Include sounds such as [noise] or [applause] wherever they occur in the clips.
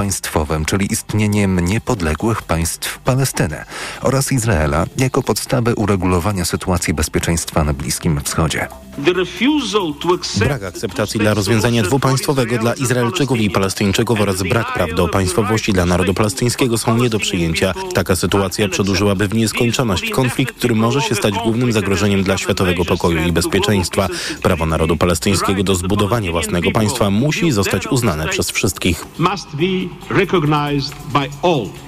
dwupaństwowym, czyli istnieniem niepodległych państw Palestyny oraz Izraela jako podstawę uregulowania sytuacji bezpieczeństwa na Bliskim Wschodzie. Brak akceptacji dla rozwiązania dwupaństwowego dla Izraelczyków i Palestyńczyków oraz brak praw do państwowości dla narodu palestyńskiego są nie do przyjęcia. Taka sytuacja przedłużyłaby w nieskończoność konflikt, który może się stać głównym zagrożeniem dla światowego pokoju i bezpieczeństwa. Prawo narodu palestyńskiego do zbudowania własnego państwa musi zostać uznane przez wszystkich.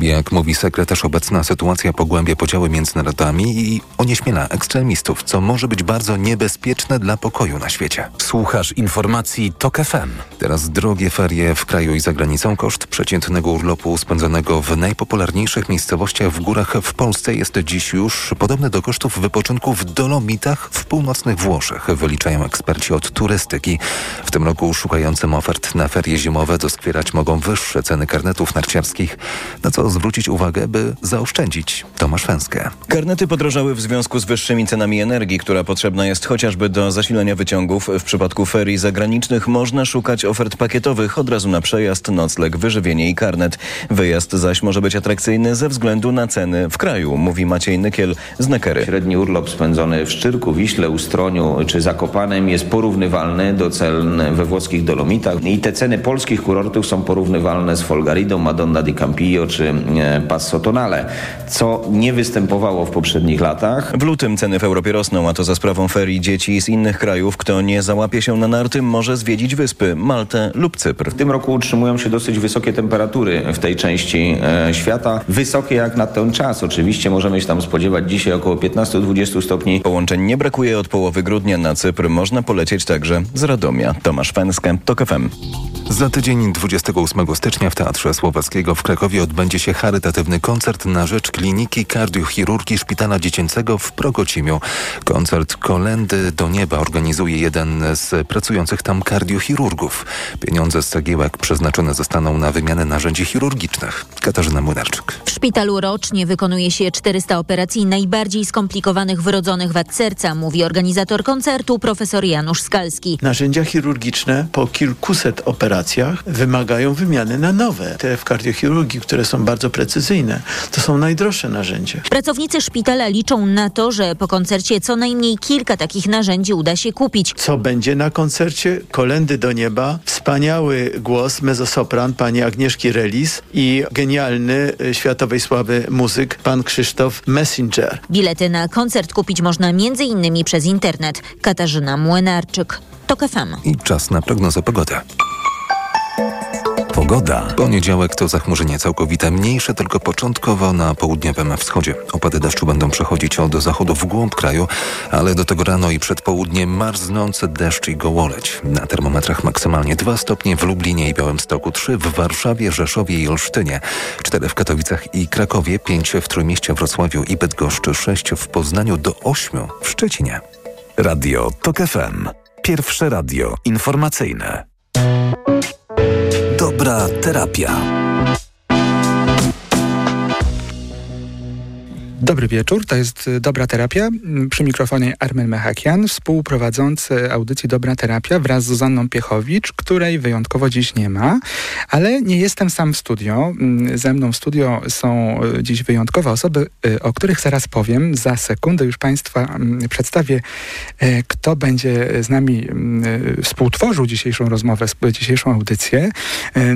Jak mówi sekretarz, obecna sytuacja pogłębia podziały między narodami i onieśmiela ekstremistów, co może być bardzo niebezpieczne dla pokoju na świecie. Słuchasz informacji TOK FM. Teraz drogie ferie w kraju i za granicą. Koszt przeciętnego urlopu spędzonego w najpopularniejszych miejscowościach w górach w Polsce jest dziś już podobny do kosztów wypoczynku w Dolomitach w północnych Włoszech, wyliczają eksperci od turystyki. W tym roku szukającym ofert na ferie zimowe doskwierać mogą wyższe ceny karnetów narciarskich, na co zwrócić uwagę, by zaoszczędzić. Tomasz Węskę. Karnety podrożały w związku z wyższymi cenami energii, która potrzebna jest chociażby do zasilania wyciągów. W przypadku ferii zagranicznych można szukać ofert pakietowych od razu na przejazd, nocleg, wyżywienie i karnet. Wyjazd zaś może być atrakcyjny ze względu na ceny w kraju, mówi Maciej Nykiel z Nekery. Średni urlop spędzony w Szczyrku, Wiśle, Ustroniu czy Zakopanem jest porównywalny do cen we włoskich Dolomitach i te ceny polskich kurortów są porównywalne z Folgaridą, Madonna di Campillo czy e, Passo Tonale, co nie występowało w poprzednich latach. W lutym ceny w Europie rosną, a to za sprawą ferii dzieci z innych krajów. Kto nie załapie się na narty, może zwiedzić wyspy, Maltę lub Cypr. W tym roku utrzymują się dosyć wysokie temperatury w tej części e, świata. Wysokie jak na ten czas. Oczywiście możemy się tam spodziewać dzisiaj około 15-20 stopni. Połączeń nie brakuje od połowy grudnia na Cypr. Można polecieć także z Radomia. Tomasz Fęskę, TOK FM. Za tydzień 28 stycznia w Teatrze Słowackiego w Krakowie odbędzie się charytatywny koncert na rzecz Kliniki Kardiochirurgii Szpitala Dziecięcego w Progocimiu. Koncert Kolendy do Nieba organizuje jeden z pracujących tam kardiochirurgów. Pieniądze z cegiełek przeznaczone zostaną na wymianę narzędzi chirurgicznych. Katarzyna Młynarczyk. W szpitalu rocznie wykonuje się 400 operacji najbardziej skomplikowanych wrodzonych wad serca, mówi organizator koncertu profesor Janusz Skalski. Narzędzia chirurgiczne po kilkuset operacjach wymagają wymiany na nowe. Te w kardiochirurgii, które są bardzo precyzyjne, to są najdroższe narzędzia. Pracownicy szpitala liczą na to, że po koncercie co najmniej kilka takich narzędzi uda się kupić. Co będzie na koncercie? Kolendy do nieba, wspaniały głos mezzosopran pani Agnieszki Relis i genialny y, światowej sławy muzyk pan Krzysztof Messenger. Bilety na koncert kupić można m.in. przez internet. Katarzyna Młynarczyk. TOK FM. I czas na prognozę pogody. Pogoda. Poniedziałek to zachmurzenie całkowite, mniejsze tylko początkowo na południowym wschodzie. Opady deszczu będą przechodzić od zachodu w głąb kraju, ale do tego rano i przed południem marznący deszcz i gołoleć. Na termometrach maksymalnie 2 stopnie w Lublinie i Białymstoku, 3 w Warszawie, Rzeszowie i Olsztynie, 4 w Katowicach i Krakowie, 5 w Trójmieście, Wrocławiu i Bydgoszczy, 6 w Poznaniu, do 8 w Szczecinie. Radio TOK FM. Pierwsze radio informacyjne. Dobra terapia. Dobry wieczór, to jest y, Dobra Terapia. Mm, Przy mikrofonie Armen Mechakian, współprowadzący audycji Dobra Terapia wraz z Zuzanną Piechowicz, której wyjątkowo dziś nie ma, ale nie jestem sam w studio. Mm, Ze mną w studio są y, dziś wyjątkowe osoby, y, o których zaraz powiem. Za sekundę już Państwa mm, przedstawię, kto będzie z nami współtworzył dzisiejszą rozmowę, dzisiejszą audycję.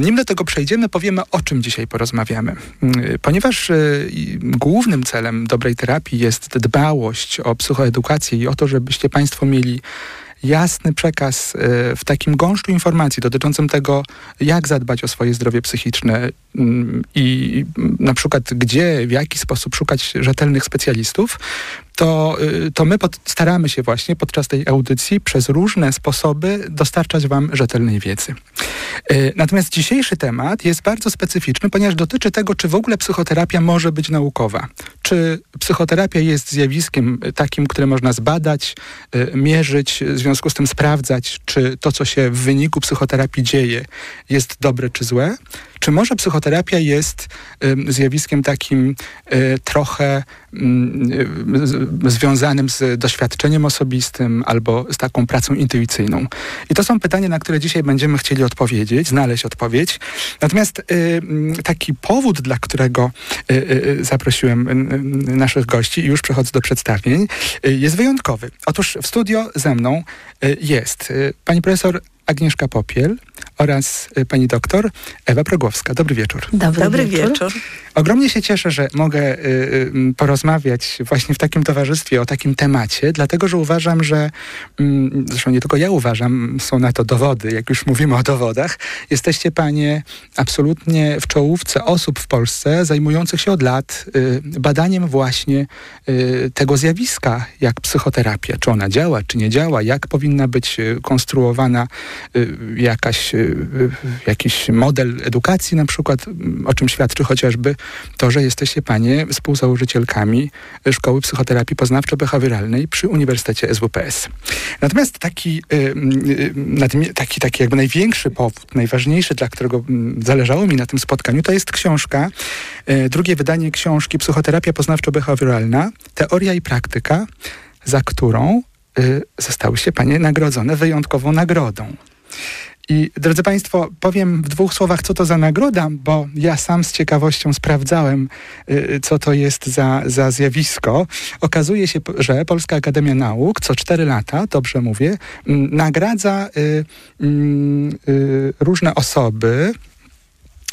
Nim do tego przejdziemy, powiemy o czym dzisiaj porozmawiamy. Ponieważ głównym celem dobrej terapii jest dbałość o psychoedukację i o to, żebyście Państwo mieli jasny przekaz y, w takim gąszczu informacji dotyczącym tego, jak zadbać o swoje zdrowie psychiczne mm, i na przykład gdzie, w jaki sposób szukać rzetelnych specjalistów, to, y, to my pod, staramy się właśnie podczas tej audycji przez różne sposoby dostarczać Wam rzetelnej wiedzy. Y, Natomiast dzisiejszy temat jest bardzo specyficzny, ponieważ dotyczy tego, czy w ogóle psychoterapia może być naukowa. Czy psychoterapia jest zjawiskiem y, takim, które można zbadać, mierzyć, w związku z tym sprawdzać, czy to, co się w wyniku psychoterapii dzieje, jest dobre czy złe. Czy może psychoterapia jest zjawiskiem takim trochę związanym z doświadczeniem osobistym albo z taką pracą intuicyjną? I to są pytania, na które dzisiaj będziemy chcieli odpowiedzieć, znaleźć odpowiedź. Natomiast taki powód, dla którego zaprosiłem naszych gości i już przechodzę do przedstawień, jest wyjątkowy. Otóż w studio ze mną jest pani profesor Agnieszka Popiel oraz y, pani doktor Ewa Progłowska. Dobry wieczór. Dobry, Dobry wieczór. wieczór. Ogromnie się cieszę, że mogę y, y, porozmawiać właśnie w takim towarzystwie o takim temacie, dlatego że uważam, że y, zresztą nie tylko ja uważam, są na to dowody, jak już mówimy o dowodach, jesteście panie absolutnie w czołówce osób w Polsce zajmujących się od lat y, badaniem właśnie y, tego zjawiska, jak psychoterapia. Czy ona działa, czy nie działa, jak powinna być konstruowana jakaś, jakiś model edukacji na przykład, o czym świadczy chociażby to, że jesteście panie współzałożycielkami Szkoły Psychoterapii Poznawczo-Behawioralnej przy Uniwersytecie SWPS. Natomiast taki, y, taki, taki jakby największy powód, najważniejszy, dla którego mm, zależało mi na tym spotkaniu, to jest książka, y, drugie wydanie książki Psychoterapia Poznawczo-Behawioralna, Teoria i Praktyka, za którą y, zostały się panie nagrodzone wyjątkową nagrodą. I drodzy Państwo, powiem w dwóch słowach, co to za nagroda, bo ja sam z ciekawością sprawdzałem, y, co to jest za, za zjawisko. Okazuje się, że Polska Akademia Nauk co cztery lata, dobrze mówię, nagradza y, y, różne osoby,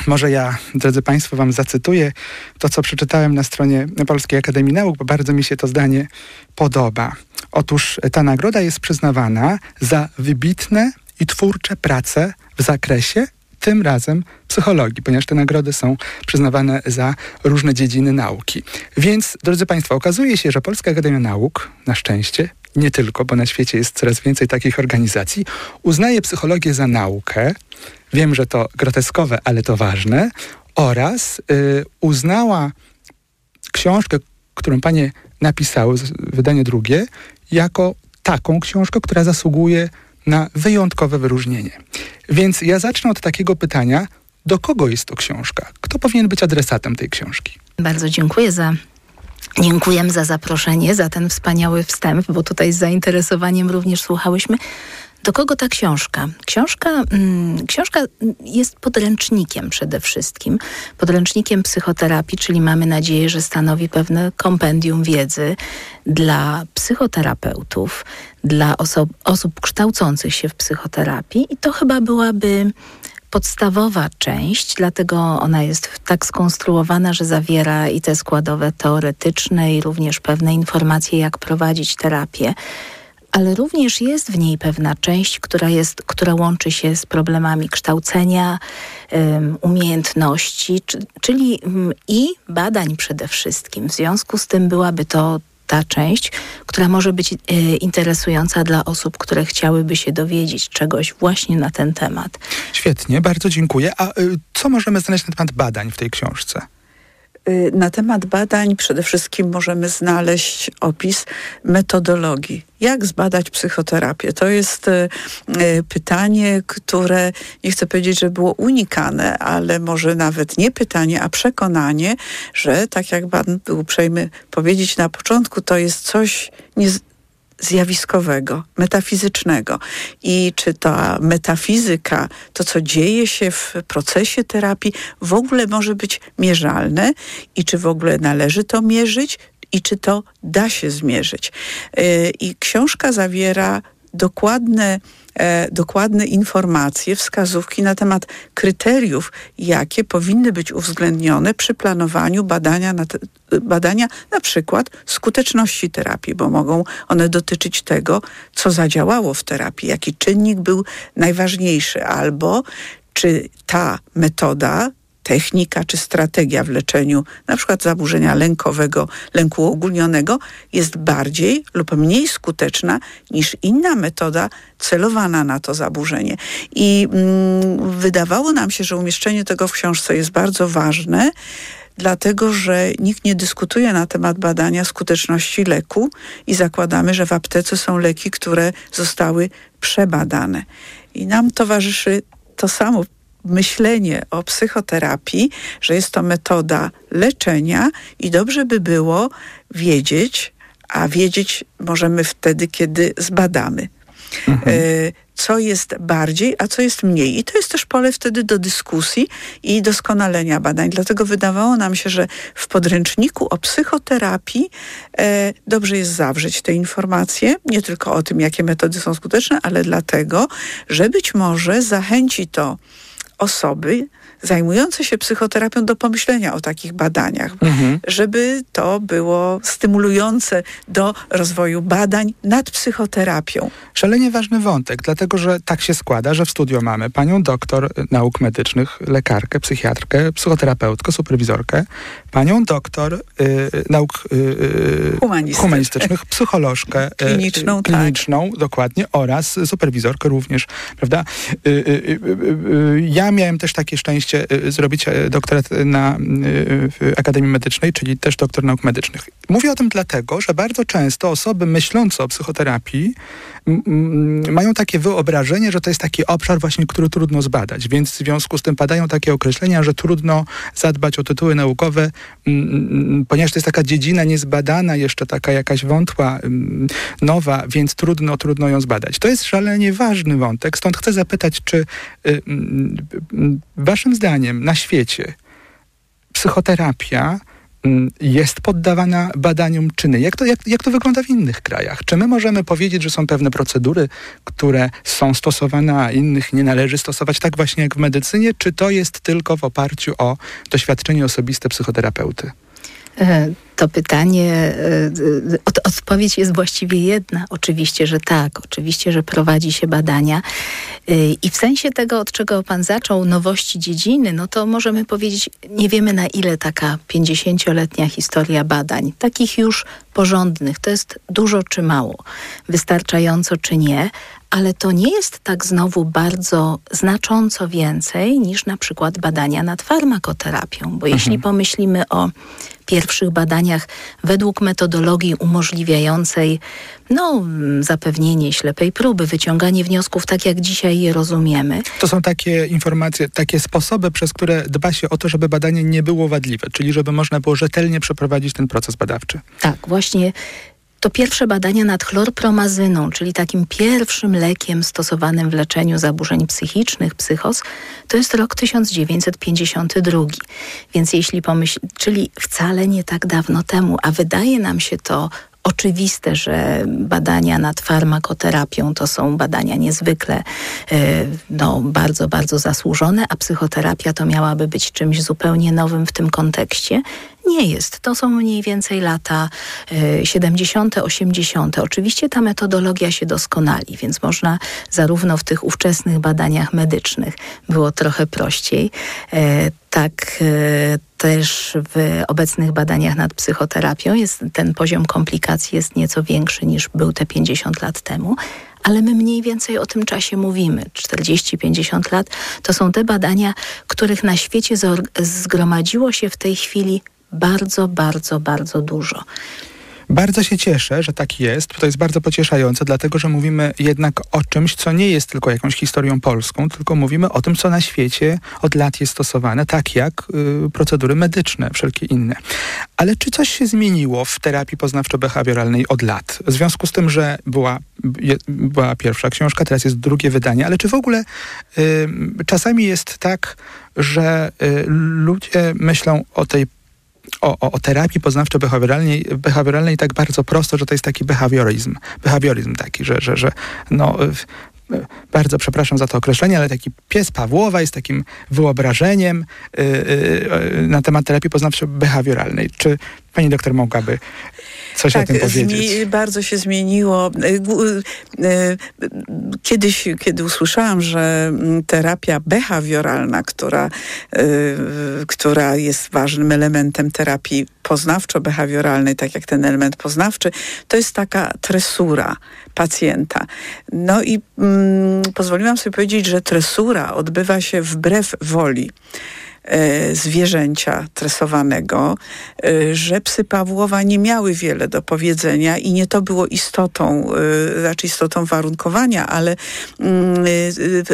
może ja, drodzy Państwo, Wam zacytuję to, co przeczytałem na stronie Polskiej Akademii Nauk, bo bardzo mi się to zdanie podoba. Otóż ta nagroda jest przyznawana za wybitne i twórcze prace w zakresie tym razem psychologii, ponieważ te nagrody są przyznawane za różne dziedziny nauki. Więc, drodzy Państwo, okazuje się, że Polska Akademia Nauk, na szczęście, nie tylko, bo na świecie jest coraz więcej takich organizacji, uznaje psychologię za naukę. Wiem, że to groteskowe, ale to ważne. Oraz y, uznała książkę, którą panie napisały, wydanie drugie, jako taką książkę, która zasługuje na wyjątkowe wyróżnienie. Więc ja zacznę od takiego pytania, do kogo jest to książka? Kto powinien być adresatem tej książki? Bardzo dziękuję za Dziękujemy za zaproszenie, za ten wspaniały wstęp, bo tutaj z zainteresowaniem również słuchałyśmy. Do kogo ta książka? Książka, mm, książka jest podręcznikiem przede wszystkim. Podręcznikiem psychoterapii, czyli mamy nadzieję, że stanowi pewne kompendium wiedzy dla psychoterapeutów, dla oso osób kształcących się w psychoterapii i to chyba byłaby podstawowa część, dlatego ona jest tak skonstruowana, że zawiera i te składowe teoretyczne i również pewne informacje, jak prowadzić terapię ale również jest w niej pewna część, która, jest, która łączy się z problemami kształcenia, um, umiejętności, czyli um, i badań przede wszystkim. W związku z tym byłaby to ta część, która może być e, interesująca dla osób, które chciałyby się dowiedzieć czegoś właśnie na ten temat. Świetnie, bardzo dziękuję. A y, co możemy znaleźć na temat badań w tej książce? Y, na temat badań przede wszystkim możemy znaleźć opis metodologii. Jak zbadać psychoterapię? To jest y, y, pytanie, które nie chcę powiedzieć, że było unikane, ale może nawet nie pytanie, a przekonanie, że tak jak pan był uprzejmy powiedzieć na początku, to jest coś zjawiskowego, metafizycznego. I czy ta metafizyka, to co dzieje się w procesie terapii, w ogóle może być mierzalne i czy w ogóle należy to mierzyć, i czy to da się zmierzyć. Y, I książka zawiera dokładne e, dokładne informacje, wskazówki na temat kryteriów, jakie powinny być uwzględnione przy planowaniu badania badania na przykład skuteczności terapii, bo mogą one dotyczyć tego, co zadziałało w terapii, jaki czynnik był najważniejszy, albo czy ta metoda technika czy strategia w leczeniu na przykład zaburzenia lękowego, lęku ogólnionego jest bardziej lub mniej skuteczna niż inna metoda celowana na to zaburzenie. I mm, wydawało nam się, że umieszczenie tego w książce jest bardzo ważne, dlatego że nikt nie dyskutuje na temat badania skuteczności leku i zakładamy, że w aptece są leki, które zostały przebadane. I nam towarzyszy to samo myślenie o psychoterapii, że jest to metoda leczenia i dobrze by było wiedzieć, a wiedzieć możemy wtedy, kiedy zbadamy. Mhm. Co jest bardziej, a co jest mniej. I to jest też pole wtedy do dyskusji i doskonalenia badań. Dlatego wydawało nam się, że w podręczniku o psychoterapii e, dobrze jest zawrzeć te informacje, nie tylko o tym, jakie metody są skuteczne, ale dlatego, że być może zachęci to osoby, zajmujące się psychoterapią do pomyślenia o takich badaniach, mhm. żeby to było stymulujące do rozwoju badań nad psychoterapią. Szalenie ważny wątek, dlatego że tak się składa, że w studio mamy panią doktor nauk medycznych, lekarkę, psychiatrkę, psychoterapeutkę, superwizorkę, panią doktor y, nauk y, y humanistycznych, psycholożkę y, kliniczną, y, kliniczną tak. dokładnie, oraz superwizorkę również, prawda? Y, ja miałem też takie szczęście Y, zrobić e, doktorat na y, Akademii Medycznej, czyli też doktor nauk medycznych. Mówię o tym dlatego, że bardzo często osoby myślące o psychoterapii mają takie wyobrażenie, że to jest taki obszar właśnie, który trudno zbadać, więc w związku z tym padają takie określenia, że trudno zadbać o tytuły naukowe, ponieważ to jest taka dziedzina niezbadana, jeszcze taka jakaś wątła, nowa, więc trudno, trudno ją zbadać. To jest szalenie ważny wątek, stąd chcę zapytać, czy y, waszym zdaniem na świecie psychoterapia jest poddawana badaniom czyny. Jak to, jak, jak to wygląda w innych krajach? Czy my możemy powiedzieć, że są pewne procedury, które są stosowane, a innych nie należy stosować, tak właśnie jak w medycynie? Czy to jest tylko w oparciu o doświadczenie osobiste psychoterapeuty? E, to pytanie, e, od, odpowiedź jest właściwie jedna. Oczywiście, że tak. Oczywiście, że prowadzi się badania. E, I w sensie tego, od czego pan zaczął, nowości dziedziny, no to możemy powiedzieć, nie wiemy na ile taka 50-letnia historia badań, takich już porządnych, to jest dużo czy mało, wystarczająco czy nie, ale to nie jest tak znowu bardzo znacząco więcej niż na przykład badania nad farmakoterapią, bo mhm. jeśli pomyślimy o pierwszych badaniach według metodologii umożliwiającej no, zapewnienie ślepej próby, wyciąganie wniosków tak, jak dzisiaj je rozumiemy. To są takie informacje, takie sposoby, przez które dba się o to, żeby badanie nie było wadliwe, czyli żeby można było rzetelnie przeprowadzić ten proces badawczy. Tak, właśnie to pierwsze badania nad chlorpromazyną, czyli takim pierwszym lekiem stosowanym w leczeniu zaburzeń psychicznych, psychos, to jest rok 1952. Więc jeśli pomyśl, czyli wcale nie tak dawno temu, a wydaje nam się to oczywiste, że badania nad farmakoterapią to są badania niezwykle e, no, bardzo, bardzo zasłużone, a psychoterapia to miałaby być czymś zupełnie nowym w tym kontekście. Nie jest. To są mniej więcej lata 70., e, 80. Oczywiście ta metodologia się doskonali, więc można zarówno w tych ówczesnych badaniach medycznych było trochę prościej, e, tak też w obecnych badaniach nad psychoterapią jest ten poziom komplikacji jest nieco większy niż był te 50 lat temu, ale my mniej więcej o tym czasie mówimy. 40-50 lat to są te badania, których na świecie zgromadziło się w tej chwili bardzo, bardzo, bardzo dużo. Bardzo się cieszę, że tak jest. To jest bardzo pocieszające, dlatego że mówimy jednak o czymś, co nie jest tylko jakąś historią polską, tylko mówimy o tym, co na świecie od lat jest stosowane, tak jak y, procedury medyczne, wszelkie inne. Ale czy coś się zmieniło w terapii poznawczo-behawioralnej od lat? W związku z tym, że była, je, była pierwsza książka, teraz jest drugie wydanie, ale czy w ogóle y, czasami jest tak, że y, ludzie myślą o tej o, o, o terapii poznawczo-behawioralnej behawioralnej tak bardzo prosto, że to jest taki behawioryzm. Behawioryzm taki, że, że, że no, bardzo przepraszam za to określenie, ale taki pies Pawłowa jest takim wyobrażeniem yy, yy, na temat terapii poznawczo-behawioralnej. Czy pani doktor mogłaby coś tak, o tym powiedzieć? bardzo się zmieniło. Y, y, kiedyś, kiedy usłyszałam, że mm, terapia behawioralna, która, y, która jest ważnym elementem terapii poznawczo-behawioralnej, tak jak ten element poznawczy, to jest taka tresura pacjenta. No i mm, pozwoliłam sobie powiedzieć, że tresura odbywa się wbrew woli zwierzęcia tresowanego, że psy Pawłowa nie miały wiele do powiedzenia i nie to było istotą, znaczy istotą warunkowania, ale mm,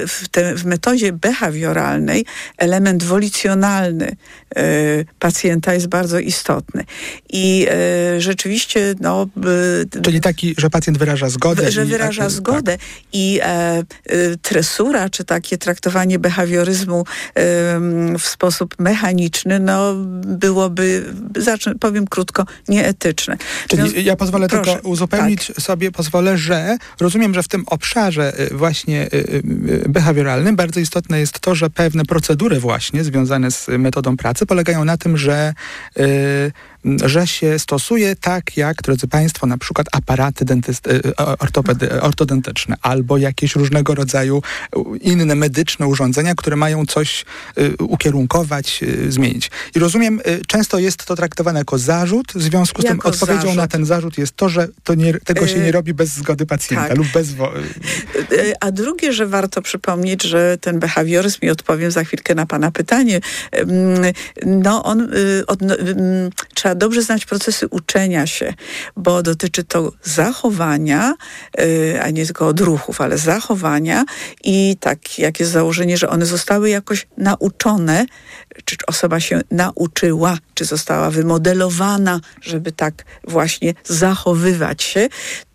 w, te, w metodzie behawioralnej element wolicjonalny pacjenta jest bardzo istotny. I rzeczywiście, no... Czyli taki, że pacjent wyraża zgodę. Że wyraża i, zgodę tak. i e, tresura, czy takie traktowanie behawioryzmu e, w sposób mechaniczny, no byłoby, zacznę, powiem krótko, nieetyczne. Czyli Więc, ja pozwolę proszę, tylko uzupełnić tak. sobie, pozwolę, że rozumiem, że w tym obszarze właśnie behawioralnym bardzo istotne jest to, że pewne procedury właśnie związane z metodą pracy polegają na tym, że że się stosuje tak jak, drodzy Państwo, na przykład aparaty e, e, ortopedy, ortodentyczne albo jakieś różnego rodzaju inne medyczne urządzenia, które mają coś e, ukierunkować, zmienić. I rozumiem, często jest to traktowane jako zarzut, w związku z jako tym odpowiedzią zarzut. na ten zarzut jest to, że to nie, tego się nie robi bez zgody pacjenta tak. lub bez... A drugie, że warto przypomnieć, że ten behawioryzm, i odpowiem za chwilkę na Pana pytanie, no on od, trzeba trzeba dobrze znać procesy uczenia się, bo dotyczy to zachowania, yy, a nie tylko odruchów, ale zachowania i tak jak jest założenie, że one zostały jakoś nauczone, czy osoba się nauczyła, czy została wymodelowana, żeby tak właśnie zachowywać się,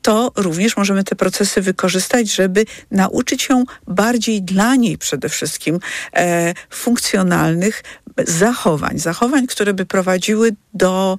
to również możemy te procesy wykorzystać, żeby nauczyć się bardziej dla niej przede wszystkim e, funkcjonalnych zachowań, zachowań, które by prowadziły do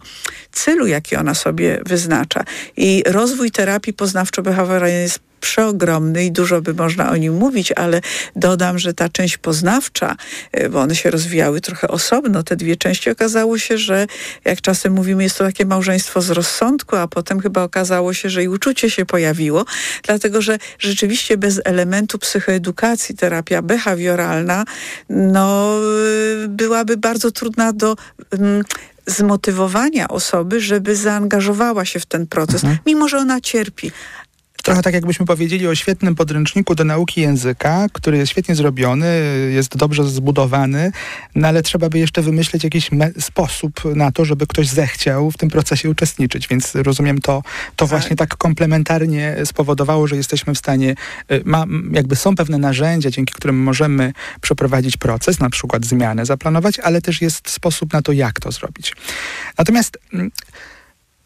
celu, jaki ona sobie wyznacza. I rozwój terapii poznawczo-behawioralnej jest przeogromny i dużo by można o nim mówić, ale dodam, że ta część poznawcza, e, bo one się rozwijały trochę osobno, te dwie części, okazało się, że jak czasem mówimy, jest to takie małżeństwo z rozsądku, a potem chyba okazało się, że i uczucie się pojawiło, dlatego że rzeczywiście bez elementu psychoedukacji terapia behawioralna no, e, byłaby bardzo trudna do mm, zmotywowania osoby, żeby zaangażowała się w ten proces, mhm. mimo że ona cierpi trochę tak jakbyśmy powiedzieli o świetnym podręczniku do nauki języka, który jest świetnie zrobiony, jest dobrze zbudowany, no ale trzeba by jeszcze wymyśleć jakiś sposób na to, żeby ktoś zechciał w tym procesie uczestniczyć, więc rozumiem to, to tak. właśnie tak komplementarnie spowodowało, że jesteśmy w stanie, y, ma, jakby są pewne narzędzia, dzięki którym możemy przeprowadzić proces, na przykład zmianę zaplanować, ale też jest sposób na to, jak to zrobić. Natomiast mm,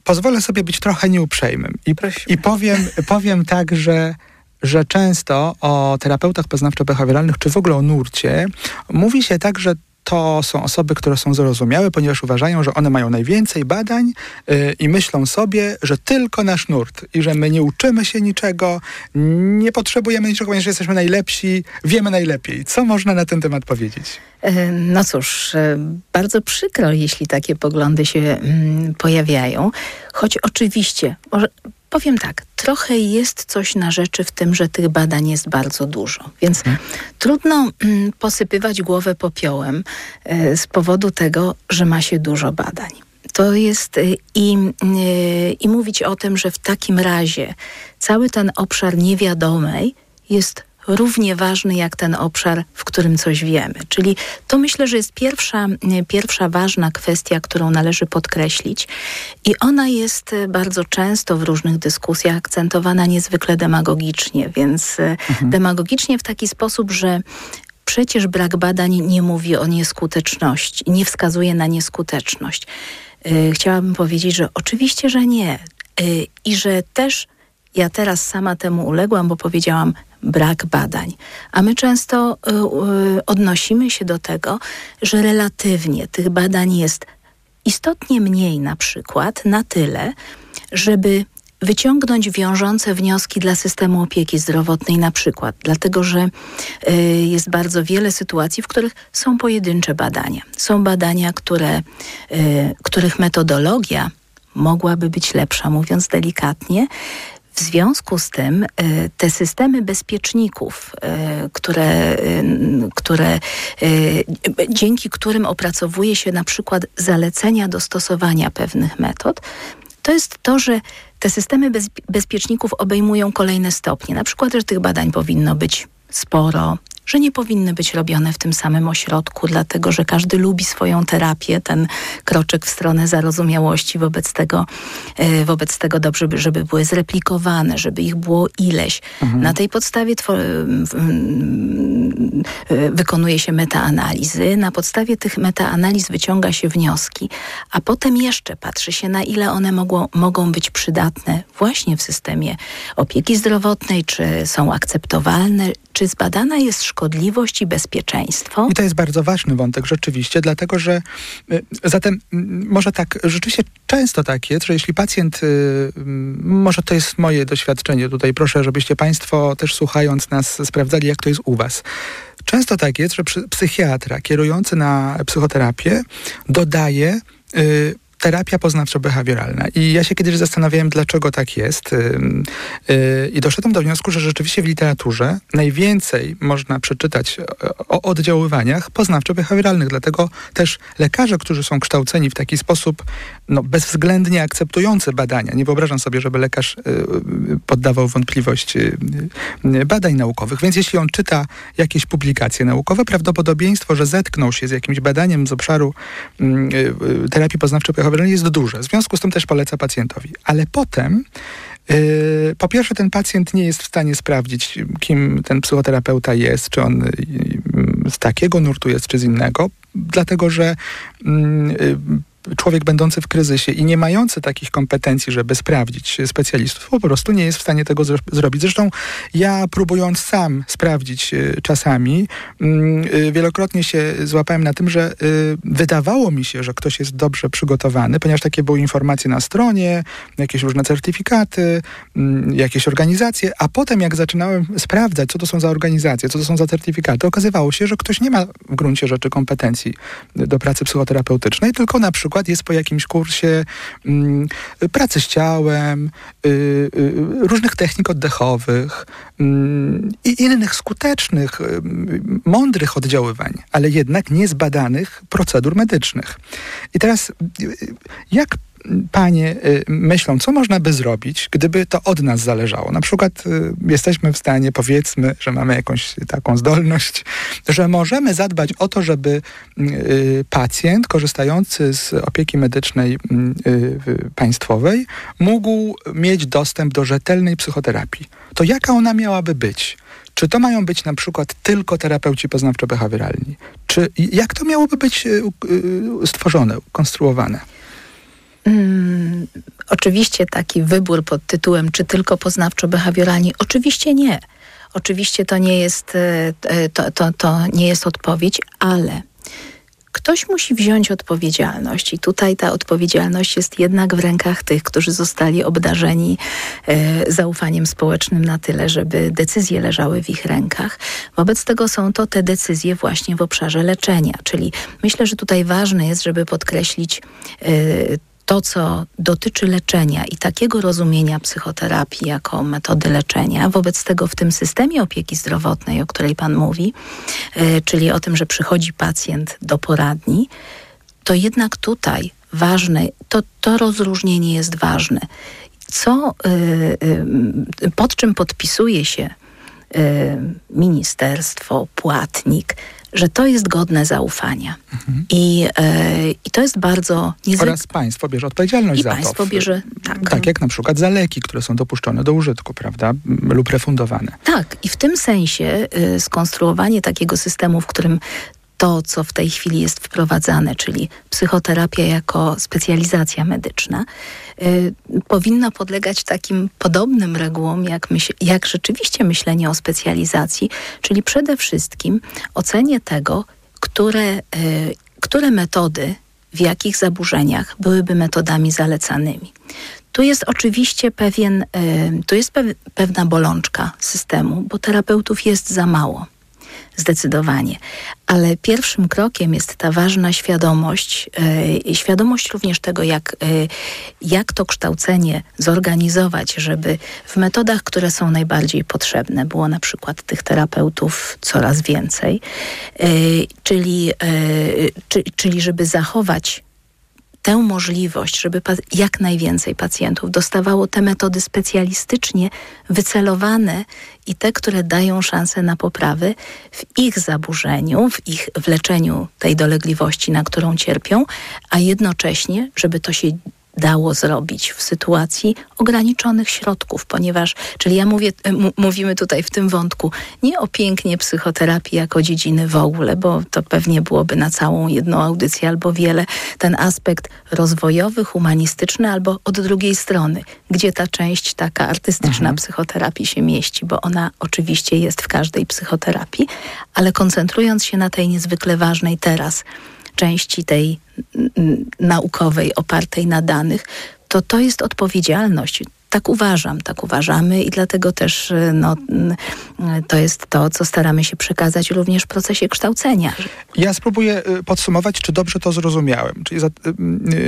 pozwolę sobie być trochę nieuprzejmym. I, i powiem, powiem tak, że że często o terapeutach poznawczo-behawioralnych, czy w ogóle o nurcie, mówi się tak, że to są osoby, które są zrozumiałe, ponieważ uważają, że one mają najwięcej badań yy, i myślą sobie, że tylko nasz nurt i że my nie uczymy się niczego, nie potrzebujemy niczego, ponieważ jesteśmy najlepsi, wiemy najlepiej. Co można na ten temat powiedzieć? E, no cóż, e, bardzo przykro, jeśli takie poglądy się mm, pojawiają, choć oczywiście, powiem tak, trochę jest coś na rzeczy w tym, że tych badań jest bardzo dużo, więc hmm. trudno mm, posypywać głowę popiołem e, z powodu tego, że ma się dużo badań. To jest i, i mówić o tym, że w takim razie cały ten obszar niewiadomej jest równie ważny jak ten obszar, w którym coś wiemy. Czyli to myślę, że jest pierwsza, pierwsza ważna kwestia, którą należy podkreślić i ona jest bardzo często w różnych dyskusjach akcentowana niezwykle demagogicznie, więc e, mhm. demagogicznie w taki sposób, że przecież brak badań nie mówi o nieskuteczności, nie wskazuje na nieskuteczność. E, chciałabym powiedzieć, że oczywiście, że nie. E, I że też ja teraz sama temu uległam, bo powiedziałam, brak badań. A my często y, y, odnosimy się do tego, że relatywnie tych badań jest istotnie mniej na przykład na tyle, żeby wyciągnąć wiążące wnioski dla systemu opieki zdrowotnej na przykład, dlatego że y, jest bardzo wiele sytuacji, w których są pojedyncze badania. Są badania, które, których metodologia mogłaby być lepsza, mówiąc delikatnie, w związku z tym e, te systemy bezpieczników, e, które, które, dzięki którym opracowuje się na przykład zalecenia do stosowania pewnych metod, to jest to, że te systemy bez, bezpieczników obejmują kolejne stopnie. Na przykład, że tych badań powinno być sporo, że nie powinny być robione w tym samym ośrodku, dlatego że każdy lubi swoją terapię, ten kroczek w stronę zarozumiałości wobec tego, e, wobec tego dobrze, żeby były zreplikowane, żeby ich było ileś. Mhm. Na tej podstawie wykonuje się metaanalizy, na podstawie tych metaanaliz wyciąga się wnioski, a potem jeszcze patrzy się, na ile one mogą, mogą być przydatne właśnie w systemie opieki zdrowotnej, czy są akceptowalne, czy zbadana jest szkodliwość i bezpieczeństwo? I to jest bardzo ważny wątek rzeczywiście, dlatego że y, zatem może tak, rzeczywiście często tak jest, że jeśli pacjent, y, może to jest moje doświadczenie tutaj, proszę, żebyście Państwo też słuchając nas sprawdzali, jak to jest u Was. Często tak jest, że psychiatra kierujący na psychoterapię dodaje y, terapia poznawczo-behawioralna. I ja się kiedyś zastanawiałem, dlaczego tak jest. Y, I doszedłem do wniosku, że rzeczywiście w literaturze najwięcej można przeczytać o oddziaływaniach poznawczo-behawioralnych. Dlatego też lekarze, którzy są kształceni w taki sposób no, bezwzględnie akceptujący badania, nie wyobrażam sobie, żeby lekarz y, poddawał wątpliwość y, badań naukowych. Więc jeśli on czyta jakieś publikacje naukowe, prawdopodobieństwo, że zetknął się z jakimś badaniem z obszaru terapii poznawczo-behawioralnej jest duże. W związku z tym też poleca pacjentowi. Ale potem Yy, po pierwsze, ten pacjent nie jest w stanie sprawdzić, kim ten psychoterapeuta jest, czy on yy, z takiego nurtu jest, czy z innego, dlatego że yy, człowiek będący w kryzysie i nie mający takich kompetencji, żeby sprawdzić specjalistów, po prostu nie jest w stanie tego zrobić. Zresztą ja próbując sam sprawdzić y, czasami, mm, y, wielokrotnie się złapałem na tym, że y, wydawało mi się, że ktoś jest dobrze przygotowany, ponieważ takie były informacje na stronie, jakieś różne certyfikaty, mm, jakieś organizacje, a potem jak zaczynałem sprawdzać, co to są za organizacje, co to są za certyfikaty, okazywało się, że ktoś nie ma w gruncie rzeczy kompetencji do pracy psychoterapeutycznej, tylko na przykład przykład jest po jakimś kursie mm, pracy z ciałem, y, y, różnych technik oddechowych mm, i innych skutecznych, y, mądrych oddziaływań, ale jednak niezbadanych procedur medycznych. I teraz jak panie y, myślą, co można by zrobić, gdyby to od nas zależało. Na przykład y, jesteśmy w stanie, powiedzmy, że mamy jakąś taką zdolność, że możemy zadbać o to, żeby y, pacjent korzystający z opieki medycznej państwowej mógł mieć dostęp do rzetelnej psychoterapii. To jaka ona miałaby być? Czy to mają być na przykład tylko terapeuci poznawczo-behawioralni? Czy jak to miałoby być stworzone, konstruowane? Hmm, oczywiście taki wybór pod tytułem czy tylko poznawczo-behawioralni? Oczywiście nie. Oczywiście to nie jest, e, e, to, to, to nie jest odpowiedź, ale ktoś musi wziąć odpowiedzialność i tutaj ta odpowiedzialność jest jednak w rękach tych, którzy zostali obdarzeni e, zaufaniem społecznym na tyle, żeby decyzje leżały w ich rękach. Wobec tego są to te decyzje właśnie w obszarze leczenia, czyli myślę, że tutaj ważne jest, żeby podkreślić e, to, co dotyczy leczenia i takiego rozumienia psychoterapii jako metody leczenia, wobec tego w tym systemie opieki zdrowotnej, o której Pan mówi, yy, czyli o tym, że przychodzi pacjent do poradni, to jednak tutaj ważne, to, to rozróżnienie jest ważne. Co, yy, yy, pod czym podpisuje się ministerstwo, płatnik, że to jest godne zaufania. Mhm. I, e, I to jest bardzo niezwykłe. Oraz państwo bierze odpowiedzialność I za państwo to. bierze, tak. Tak jak na przykład za leki, które są dopuszczone do użytku, prawda? Lub refundowane. Tak. I w tym sensie y, skonstruowanie takiego systemu, w którym to, co w tej chwili jest wprowadzane, czyli psychoterapia jako specjalizacja medyczna, y, powinna podlegać takim podobnym regułom, jak, myśl, jak rzeczywiście myślenie o specjalizacji, czyli przede wszystkim ocenie tego, które, y, które metody w jakich zaburzeniach byłyby metodami zalecanymi. Tu jest oczywiście pewien, y, tu jest pewna bolączka systemu, bo terapeutów jest za mało zdecydowanie. Ale pierwszym krokiem jest ta ważna świadomość, yy, świadomość również tego, jak, yy, jak to kształcenie zorganizować, żeby w metodach, które są najbardziej potrzebne, było na przykład tych terapeutów coraz więcej, yy, czyli, czy, czyli żeby zachować tę możliwość, żeby jak najwięcej pacjentów dostawało te metody specjalistycznie wycelowane i te, które dają szansę na poprawę w ich zaburzeniu, w ich w leczeniu tej dolegliwości, na którą cierpią, a jednocześnie, żeby to się dało zrobić w sytuacji ograniczonych środków, ponieważ, czyli ja mówię, mówimy tutaj w tym wątku nie o pięknie psychoterapii jako dziedziny w ogóle, bo to pewnie byłoby na całą jedną audycję albo wiele, ten aspekt rozwojowy, humanistyczny albo od drugiej strony, gdzie ta część taka artystyczna mhm. psychoterapii się mieści, bo ona oczywiście jest w każdej psychoterapii, ale koncentrując się na tej niezwykle ważnej teraz, części tej naukowej opartej na danych, to to jest odpowiedzialność tak uważam, tak uważamy i dlatego też y, no, y, to jest to, co staramy się przekazać również w procesie kształcenia. Ja spróbuję y, podsumować, czy dobrze to zrozumiałem. Czyli za,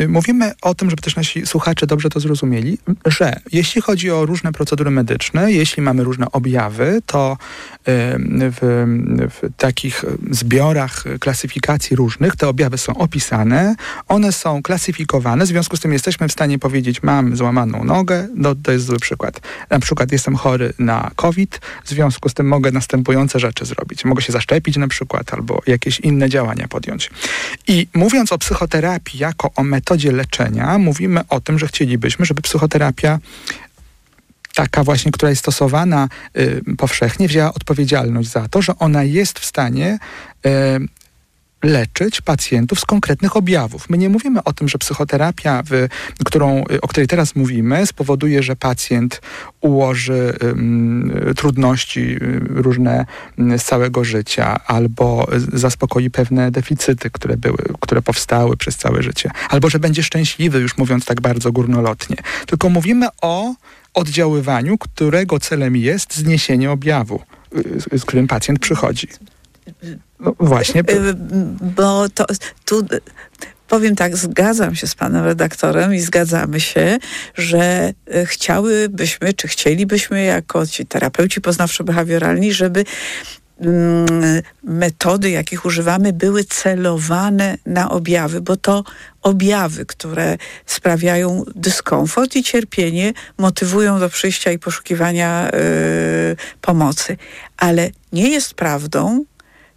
mówimy o tym, żeby też nasi słuchacze dobrze to zrozumieli, że jeśli chodzi o różne procedury medyczne, jeśli mamy różne objawy, to w, w takich zbiorach klasyfikacji różnych te objawy są opisane, one są klasyfikowane, w związku z tym jesteśmy w stanie powiedzieć, mam złamaną nogę, do to, jest zły przykład. Na przykład jestem chory na COVID, w związku z tym mogę następujące rzeczy zrobić. Mogę się zaszczepić na przykład, albo jakieś inne działania podjąć. I mówiąc o psychoterapii jako o metodzie leczenia, mówimy o tym, że chcielibyśmy, żeby psychoterapia taka właśnie, która jest stosowana y, powszechnie, wzięła odpowiedzialność za to, że ona jest w stanie y, leczyć pacjentów z konkretnych objawów. My nie mówimy o tym, że psychoterapia, w, którą, o której teraz mówimy, spowoduje, że pacjent ułoży um, trudności różne z całego życia albo zaspokoi pewne deficyty, które były, które powstały przez całe życie, albo że będzie szczęśliwy, już mówiąc tak bardzo górnolotnie. Tylko mówimy o oddziaływaniu, którego celem jest zniesienie objawu, z którym pacjent przychodzi. No właśnie. Y, bo to tu powiem tak, zgadzam się z panem redaktorem i zgadzamy się, że y, chciałybyśmy, czy chcielibyśmy jako ci terapeuci poznawczo-behawioralni, żeby mm, metody, jakich używamy, były celowane na objawy, bo to objawy, które sprawiają dyskomfort i cierpienie, motywują do przyjścia i poszukiwania y, pomocy. Ale nie jest prawdą,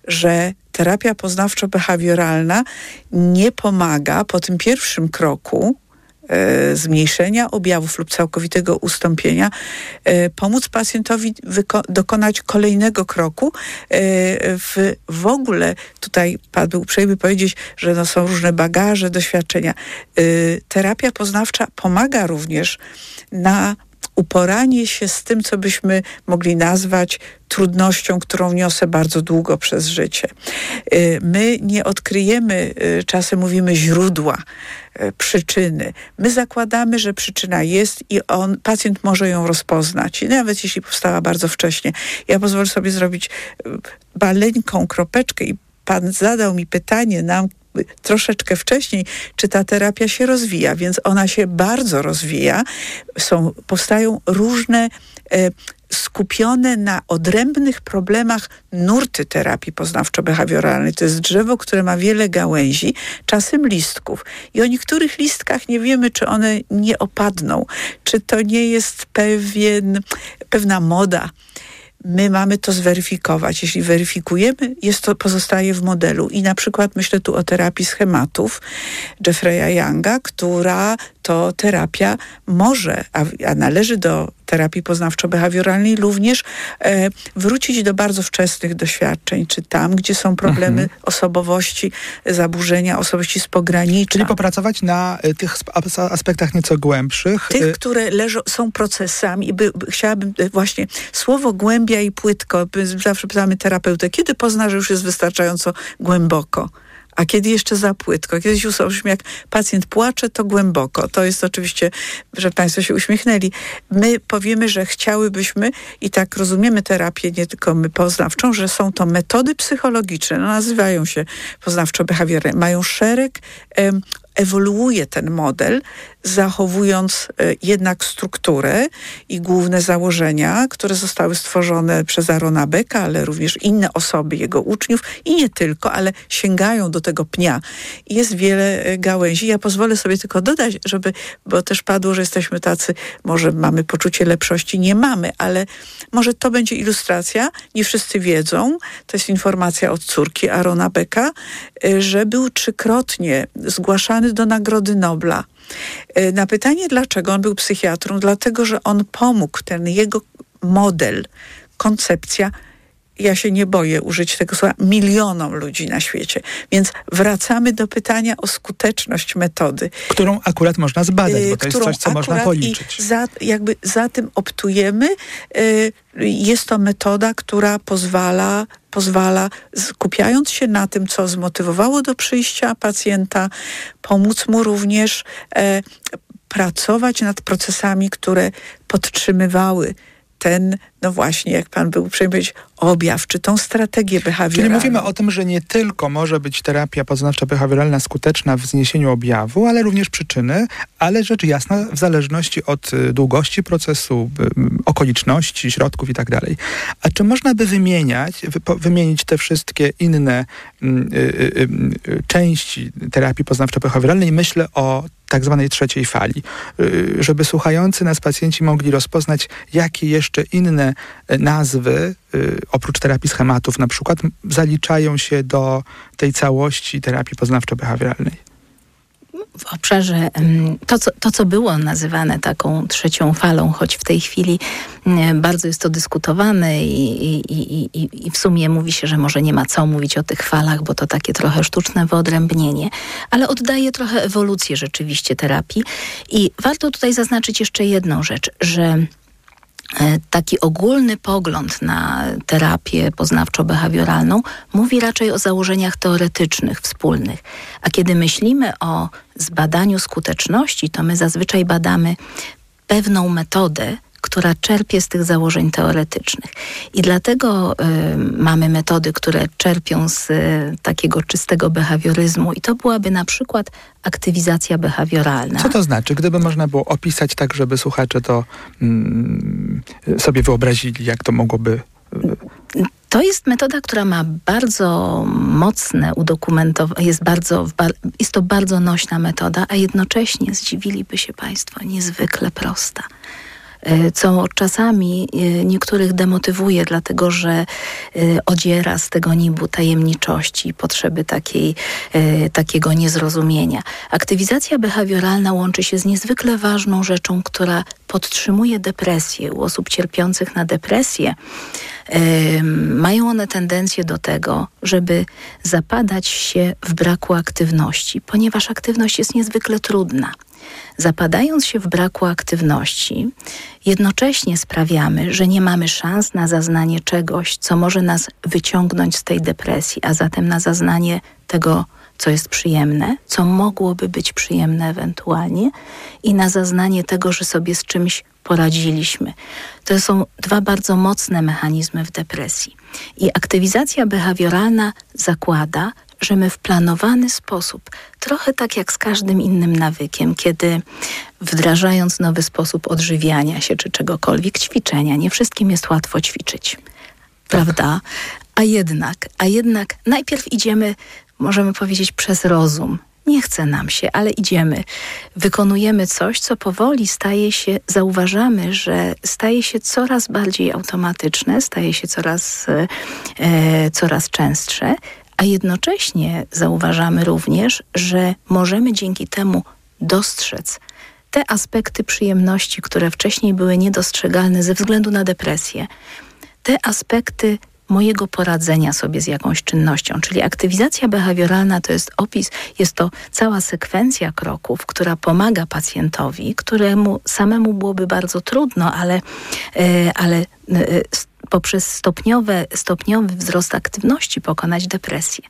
że terapia poznawczo-behawioralna nie pomaga po tym pierwszym kroku e, zmniejszenia objawów lub całkowitego ustąpienia, e, pomóc pacjentowi dokonać kolejnego kroku. E, w, w ogóle tutaj padł uprzejmy powiedzieć, że no są różne bagaże, doświadczenia. E, terapia poznawcza pomaga również na uporanie się z tym, co byśmy mogli nazwać trudnością, którą niosę bardzo długo przez życie. Y, my nie odkryjemy, y, czasem mówimy źródła, y, przyczyny. My zakładamy, że przyczyna jest i on, pacjent może ją rozpoznać, nawet jeśli powstała bardzo wcześnie. Ja pozwolę sobie zrobić maleńką kropeczkę i pan zadał mi pytanie nam, troszeczkę wcześniej, czy ta terapia się rozwija, więc ona się bardzo rozwija. Są, powstają różne e, skupione na odrębnych problemach nurty terapii poznawczo-behawioralnej. To jest drzewo, które ma wiele gałęzi, czasem listków. I o niektórych listkach nie wiemy, czy one nie opadną, czy to nie jest pewien, pewna moda my mamy to zweryfikować. Jeśli weryfikujemy, jest to pozostaje w modelu. I na przykład myślę tu o terapii schematów Jeffreya Younga, która to terapia może, a, a należy do terapii poznawczo-behawioralnej również e, wrócić do bardzo wczesnych doświadczeń, czy tam, gdzie są problemy mhm. osobowości, zaburzenia osobowości z pogranicza. Czyli popracować na y, tych aspektach nieco głębszych. Tych, y które leżą, są procesami. By, by, chciałabym y, właśnie słowo głębia i płytko. Zawsze pytamy terapeutę, kiedy pozna, że już jest wystarczająco głęboko? A kiedy jeszcze za płytko? Kiedyś usłyszeliśmy, jak pacjent płacze, to głęboko. To jest oczywiście, że Państwo się uśmiechnęli. My powiemy, że chciałybyśmy i tak rozumiemy terapię nie tylko my poznawczą, że są to metody psychologiczne, no, nazywają się poznawczo-behawioralne. Mają szereg em, ewoluuje ten model, zachowując e, jednak strukturę i główne założenia, które zostały stworzone przez Arona Becka, ale również inne osoby, jego uczniów i nie tylko, ale sięgają do tego pnia. Jest wiele e, gałęzi. Ja pozwolę sobie tylko dodać, żeby, bo też padło, że jesteśmy tacy, może mamy poczucie lepszości, nie mamy, ale może to będzie ilustracja, nie wszyscy wiedzą, to jest informacja od córki Arona Becka, e, że był trzykrotnie zgłaszany do Nagrody Nobla na pytanie, dlaczego on był psychiatrą, dlatego, że on pomógł, ten jego model, koncepcja ja się nie boję użyć tego słowa, milionom ludzi na świecie. Więc wracamy do pytania o skuteczność metody. Którą akurat można zbadać, bo to jest coś, co można policzyć. I za, jakby za tym optujemy. Y, jest to metoda, która pozwala, pozwala, skupiając się na tym, co zmotywowało do przyjścia pacjenta, pomóc mu również e, pracować nad procesami, które podtrzymywały ten, no właśnie, jak pan był uprzejmy powiedzieć, objaw, czy tą strategię behawioralną. Czyli mówimy o tym, że nie tylko może być terapia poznawcza behawioralna skuteczna w zniesieniu objawu, ale również przyczyny, ale rzecz jasna w zależności od y, długości procesu, okoliczności, środków i tak. A czy można by wymieniać, wymienić te wszystkie inne y, y, części terapii poznawczo-behawioralnej? Myślę o tak zwanej trzeciej fali, żeby słuchający nas pacjenci mogli rozpoznać, jakie jeszcze inne nazwy Y, oprócz terapii schematów na przykład, zaliczają się do tej całości terapii poznawczo-behawioralnej? w obszarze to co, to, co było nazywane taką trzecią falą, choć w tej chwili bardzo jest to dyskutowane i, i, i, i w sumie mówi się, że może nie ma co mówić o tych falach, bo to takie trochę sztuczne wyodrębnienie, ale oddaje trochę ewolucję rzeczywiście terapii. I warto tutaj zaznaczyć jeszcze jedną rzecz, że taki ogólny pogląd na terapię poznawczo-behawioralną mówi raczej o założeniach teoretycznych, wspólnych. A kiedy myślimy o zbadaniu skuteczności, to my zazwyczaj badamy pewną metodę, która czerpie z tych założeń teoretycznych. I dlatego y, mamy metody, które czerpią z y, takiego czystego behawioryzmu i to byłaby na przykład aktywizacja behawioralna. Co to znaczy? Gdyby można było opisać tak, żeby słuchacze to mm, sobie wyobrazili, jak to mogłoby to jest metoda, która ma bardzo mocne udokumentowanie, jest, bardzo, jest to bardzo nośna metoda, a jednocześnie zdziwiliby się Państwo, niezwykle prosta. E, co czasami e, niektórych demotywuje, dlatego że e, odziera z tego nibu tajemniczości, potrzeby takiej, takiego niezrozumienia. Aktywizacja behawioralna łączy się z niezwykle ważną rzeczą, która podtrzymuje depresję u osób cierpiących na depresję. Mają one tendencję do tego, żeby zapadać się w braku aktywności, ponieważ aktywność jest niezwykle trudna. Zapadając się w braku aktywności, jednocześnie sprawiamy, że nie mamy szans na zaznanie czegoś, co może nas wyciągnąć z tej depresji, a zatem na zaznanie tego, co jest przyjemne, co mogłoby być przyjemne ewentualnie, i na zaznanie tego, że sobie z czymś poradziliśmy. To są dwa bardzo mocne mechanizmy w depresji. I aktywizacja behawioralna zakłada, że my w planowany sposób, trochę tak jak z każdym innym nawykiem, kiedy wdrażając nowy sposób odżywiania się czy czegokolwiek, ćwiczenia, nie wszystkim jest łatwo ćwiczyć. Prawda? A jednak, a jednak najpierw idziemy, możemy powiedzieć, przez rozum. Nie chce nam się, ale idziemy. Wykonujemy coś, co powoli staje się, zauważamy, że staje się coraz bardziej automatyczne, staje się coraz, e, coraz częstsze, a jednocześnie zauważamy również, że możemy dzięki temu dostrzec te aspekty przyjemności, które wcześniej były niedostrzegalne ze względu na depresję, te aspekty mojego poradzenia sobie z jakąś czynnością. Czyli aktywizacja behawioralna to jest opis, jest to cała sekwencja kroków, która pomaga pacjentowi, któremu samemu byłoby bardzo trudno, ale, e, ale e, poprzez stopniowe, stopniowy wzrost aktywności pokonać depresję.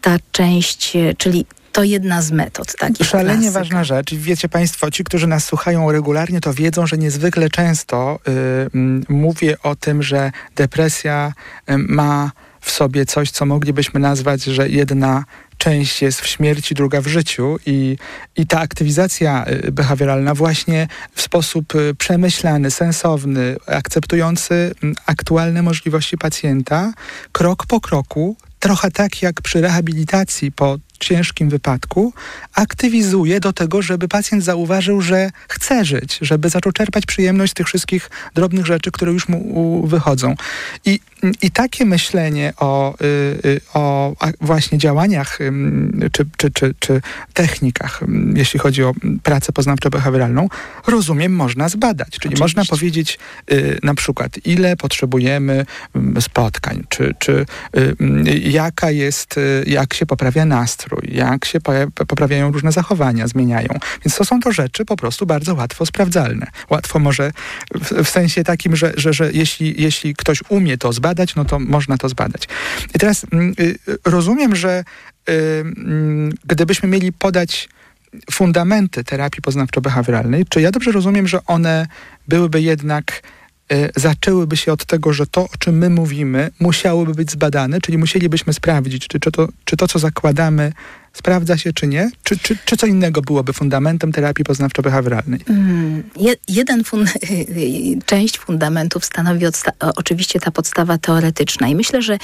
Ta część, e, czyli to jedna z metod. Takich Szalenie klasyka. ważna rzecz. Wiecie Państwo, ci, którzy nas słuchają regularnie, to wiedzą, że niezwykle często y, mówię o tym, że depresja y, ma w sobie coś, co moglibyśmy nazwać, że jedna część jest w śmierci, druga w życiu i, i ta aktywizacja y, behawioralna właśnie w sposób y, przemyślany, sensowny, akceptujący mm, aktualne możliwości pacjenta, krok po kroku, trochę tak jak przy rehabilitacji po ciężkim wypadku aktywizuje do tego, żeby pacjent zauważył, że chce żyć, żeby zaczął czerpać przyjemność z tych wszystkich drobnych rzeczy, które już mu wychodzą. I, i takie myślenie o, y, y, o właśnie działaniach czy, czy, czy, czy technikach, jeśli chodzi o pracę poznawczo-behawioralną, rozumiem, można zbadać. Czyli Oczywiście. można powiedzieć y, na przykład, ile potrzebujemy spotkań, czy, czy jaka jest, jak się poprawia nastrój, nastrój, jak się poprawiają różne zachowania, zmieniają. Więc to są to rzeczy po prostu bardzo łatwo sprawdzalne. Łatwo może w, w sensie takim, że, że, że jeśli, jeśli ktoś umie to zbadać, no to można to zbadać. I teraz mm, y, rozumiem, że y, y, gdybyśmy mieli podać fundamenty terapii poznawczo-behawioralnej, czy ja dobrze rozumiem, że one byłyby jednak zaczęłyby się od tego, że to, o czym my mówimy, musiałoby być zbadane, czyli musielibyśmy sprawdzić, czy, czy, to, czy to, co zakładamy, sprawdza się, czy nie? Czy, czy, czy co innego byłoby fundamentem terapii poznawczo-behawioralnej? Mm, jeden fund [laughs] część fundamentów stanowi oczywiście ta podstawa teoretyczna i myślę, że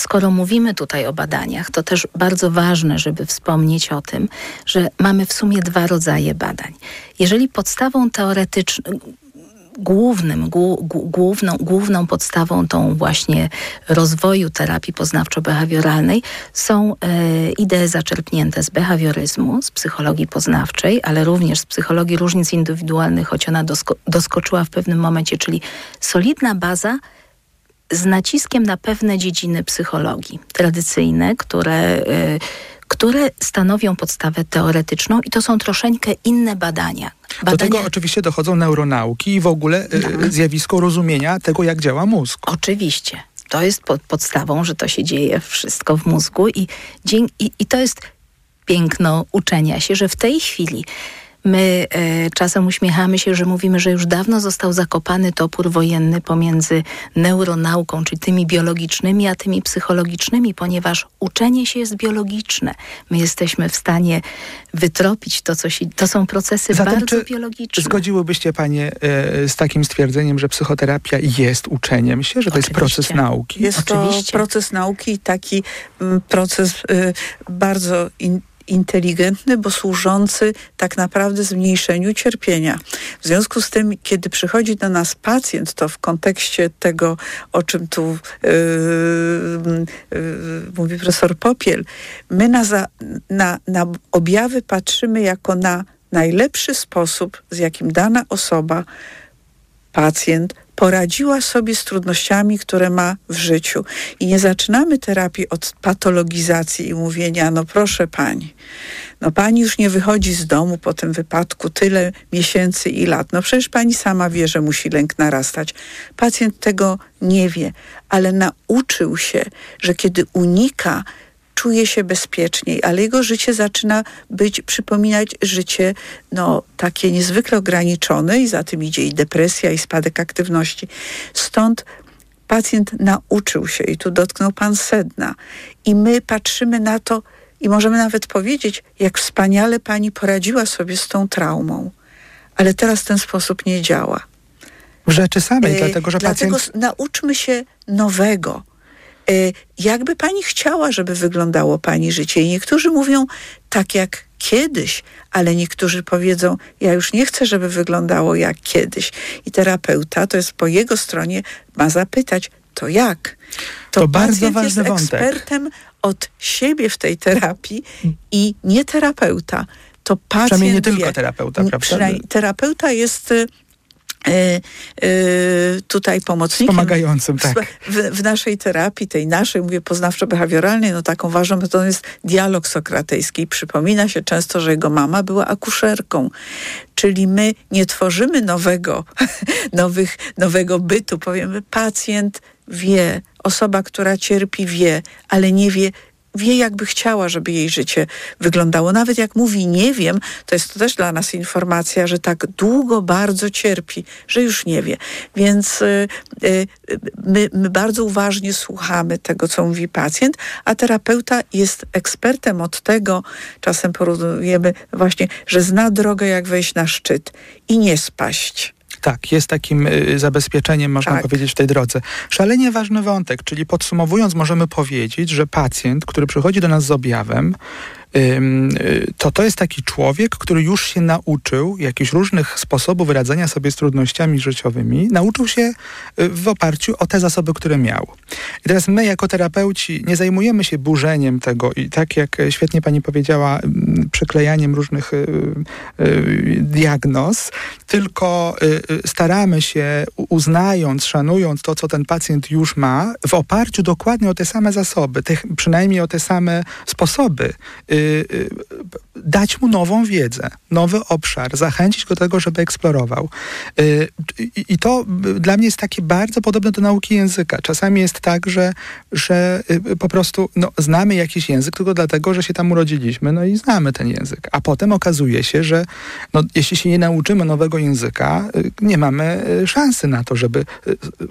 Skoro mówimy tutaj o badaniach, to też bardzo ważne, żeby wspomnieć o tym, że mamy w sumie dwa rodzaje badań. Jeżeli podstawą teoretyczną, głównym, główną, główną podstawą tą właśnie rozwoju terapii poznawczo-behawioralnej są e, idee zaczerpnięte z behawioryzmu, z psychologii poznawczej, ale również z psychologii różnic indywidualnych, choć ona dosko doskoczyła w pewnym momencie, czyli solidna baza z naciskiem na pewne dziedziny psychologii tradycyjne, które e, które stanowią podstawę teoretyczną i to są troszeczkę inne badania. badania... Do tego oczywiście dochodzą neuronauki i w ogóle no. zjawisko rozumienia tego, jak działa mózg. Oczywiście. To jest pod podstawą, że to się dzieje wszystko w mózgu i, i, i to jest piękno uczenia się, że w tej chwili My e, czasem uśmiechamy się, że mówimy, że już dawno został zakopany topór wojenny pomiędzy neuronauką, czyli tymi biologicznymi, a tymi psychologicznymi, ponieważ uczenie się jest biologiczne. My jesteśmy w stanie wytropić to, co się... To są procesy Zatem, bardzo biologiczne. Zgodziłybyście panie e, z takim stwierdzeniem, że psychoterapia jest uczeniem się, że to Oczywiście. jest proces nauki? Jest Oczywiście. to proces nauki, taki mm, proces y, bardzo in, inteligentny, bo służący tak naprawdę zmniejszeniu cierpienia. W związku z tym, kiedy przychodzi do nas pacjent, to w kontekście tego, o czym tu yy, yy, mówi profesor Popiel, my na, za, na, na objawy patrzymy jako na najlepszy sposób, z jakim dana osoba, pacjent poradziła sobie z trudnościami, które ma w życiu. I nie zaczynamy terapii od patologizacji i mówienia, no proszę pani, no pani już nie wychodzi z domu po tym wypadku tyle miesięcy i lat. No przecież pani sama wie, że musi lęk narastać. Pacjent tego nie wie, ale nauczył się, że kiedy unika czuje się bezpieczniej, ale jego życie zaczyna być, przypominać życie no, takie niezwykle ograniczone i za tym idzie i depresja, i spadek aktywności. Stąd pacjent nauczył się i tu dotknął pan sedna. I my patrzymy na to i możemy nawet powiedzieć, jak wspaniale pani poradziła sobie z tą traumą. Ale teraz ten sposób nie działa. W rzeczy samej, yy, dlatego że dlatego pacjent... nauczmy się nowego. Y, jakby pani chciała, żeby wyglądało pani życie. I niektórzy mówią tak jak kiedyś, ale niektórzy powiedzą, ja już nie chcę, żeby wyglądało jak kiedyś. I terapeuta, to jest po jego stronie, ma zapytać, to jak? To, to bardzo ważny jest wątek. ekspertem od siebie w tej terapii i nie terapeuta. To pacjent Przynajmniej nie tylko terapeuta, prawda? Terapeuta jest y, tutaj pomocnikiem. Pomagającym, tak. W, w, naszej terapii, tej naszej, mówię poznawczo-behawioralnej, no taką ważną metodą jest dialog sokratejski. Przypomina się często, że jego mama była akuszerką. Czyli my nie tworzymy nowego, [laughs] nowych, nowego bytu. Powiemy, pacjent wie, osoba, która cierpi wie, ale nie wie, wie, jakby chciała, żeby jej życie wyglądało. Nawet jak mówi nie wiem, to jest to też dla nas informacja, że tak długo bardzo cierpi, że już nie wie. Więc y, y, my, my bardzo uważnie słuchamy tego, co mówi pacjent, a terapeuta jest ekspertem od tego, czasem porównujemy właśnie, że zna drogę, jak wejść na szczyt i nie spaść. Tak, jest takim y, zabezpieczeniem, można tak. powiedzieć, w tej drodze. Szalenie ważny wątek, czyli podsumowując, możemy powiedzieć, że pacjent, który przychodzi do nas z objawem, to to jest taki człowiek, który już się nauczył jakichś różnych sposobów radzenia sobie z trudnościami życiowymi, nauczył się y, w oparciu o te zasoby, które miał. I teraz my jako terapeuci nie zajmujemy się burzeniem tego i tak jak świetnie pani powiedziała, przyklejaniem różnych y, diagnoz, tylko staramy się, uznając, szanując to, co ten pacjent już ma, w oparciu dokładnie o te same zasoby, przynajmniej o te same sposoby Y, y, dać mu nową wiedzę, nowy obszar, zachęcić go do tego, żeby eksplorował. Y, I to dla mnie jest takie bardzo podobne do nauki języka. Czasami jest tak, że, że po prostu no, znamy jakiś język tylko dlatego, że się tam urodziliśmy, no i znamy ten język. A potem okazuje się, że no, jeśli się nie nauczymy nowego języka, nie mamy szansy na to, żeby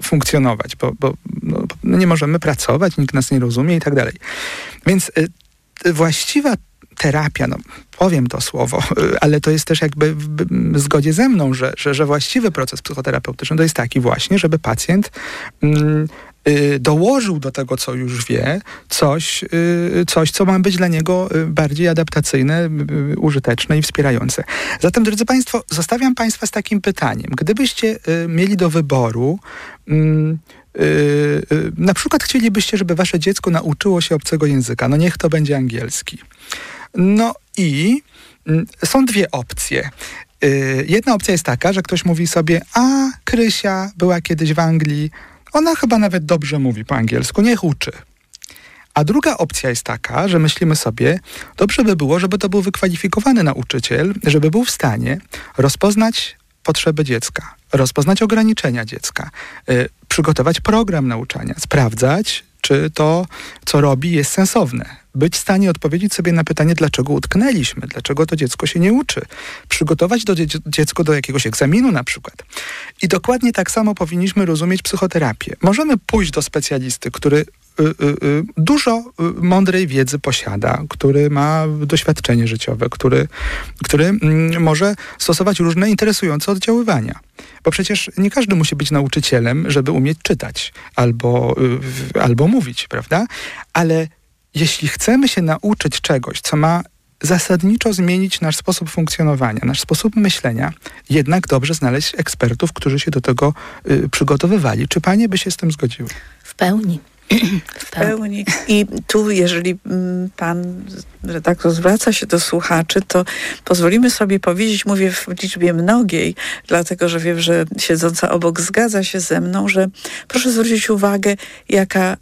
funkcjonować, bo, bo no, nie możemy pracować, nikt nas nie rozumie i tak dalej. Więc właściwa terapia, no powiem to słowo, [laughs] ale to jest też jakby w zgodzie ze mną, że, że, że właściwy proces psychoterapeutyczny to jest taki właśnie, żeby pacjent mm, y, dołożył do tego, co już wie, coś, y, coś, co ma być dla niego y, bardziej adaptacyjne, użyteczne i wspierające. Zatem, drodzy Państwo, zostawiam Państwa z takim pytaniem. Gdybyście mieli do wyboru mm, na przykład chcielibyście, żeby wasze dziecko nauczyło się obcego języka. No niech to będzie angielski. No i mm, są dwie opcje. Yy, jedna opcja jest taka, że ktoś mówi sobie, a Krysia była kiedyś w Anglii, ona chyba nawet dobrze mówi po angielsku, niech uczy. A druga opcja jest taka, że myślimy sobie, dobrze by było, żeby to był wykwalifikowany nauczyciel, żeby był w stanie rozpoznać potrzeby dziecka, rozpoznać ograniczenia dziecka, y, przygotować program nauczania, sprawdzać, czy to, co robi, jest sensowne. Być w stanie odpowiedzieć sobie na pytanie, dlaczego utknęliśmy, dlaczego to dziecko się nie uczy. Przygotować to dziecko do jakiegoś egzaminu na przykład. I dokładnie tak samo powinniśmy rozumieć psychoterapię. Możemy pójść do specjalisty, który dużo mądrej wiedzy posiada, który ma doświadczenie życiowe, który, który mm, może stosować różne interesujące oddziaływania. Bo przecież nie każdy musi być nauczycielem, żeby umieć czytać albo, albo mówić, prawda? Ale jeśli chcemy się nauczyć czegoś, co ma zasadniczo zmienić nasz sposób funkcjonowania, nasz sposób myślenia, jednak dobrze znaleźć ekspertów, którzy się do tego y, przygotowywali. Czy panie by się z tym zgodziły? W pełni. W pełni. I tu, jeżeli mm, pan redaktor zwraca się do słuchaczy, to pozwolimy sobie powiedzieć, mówię w liczbie mnogiej, dlatego że wiem, że siedząca obok zgadza się ze mną, że proszę zwrócić uwagę, jaka y,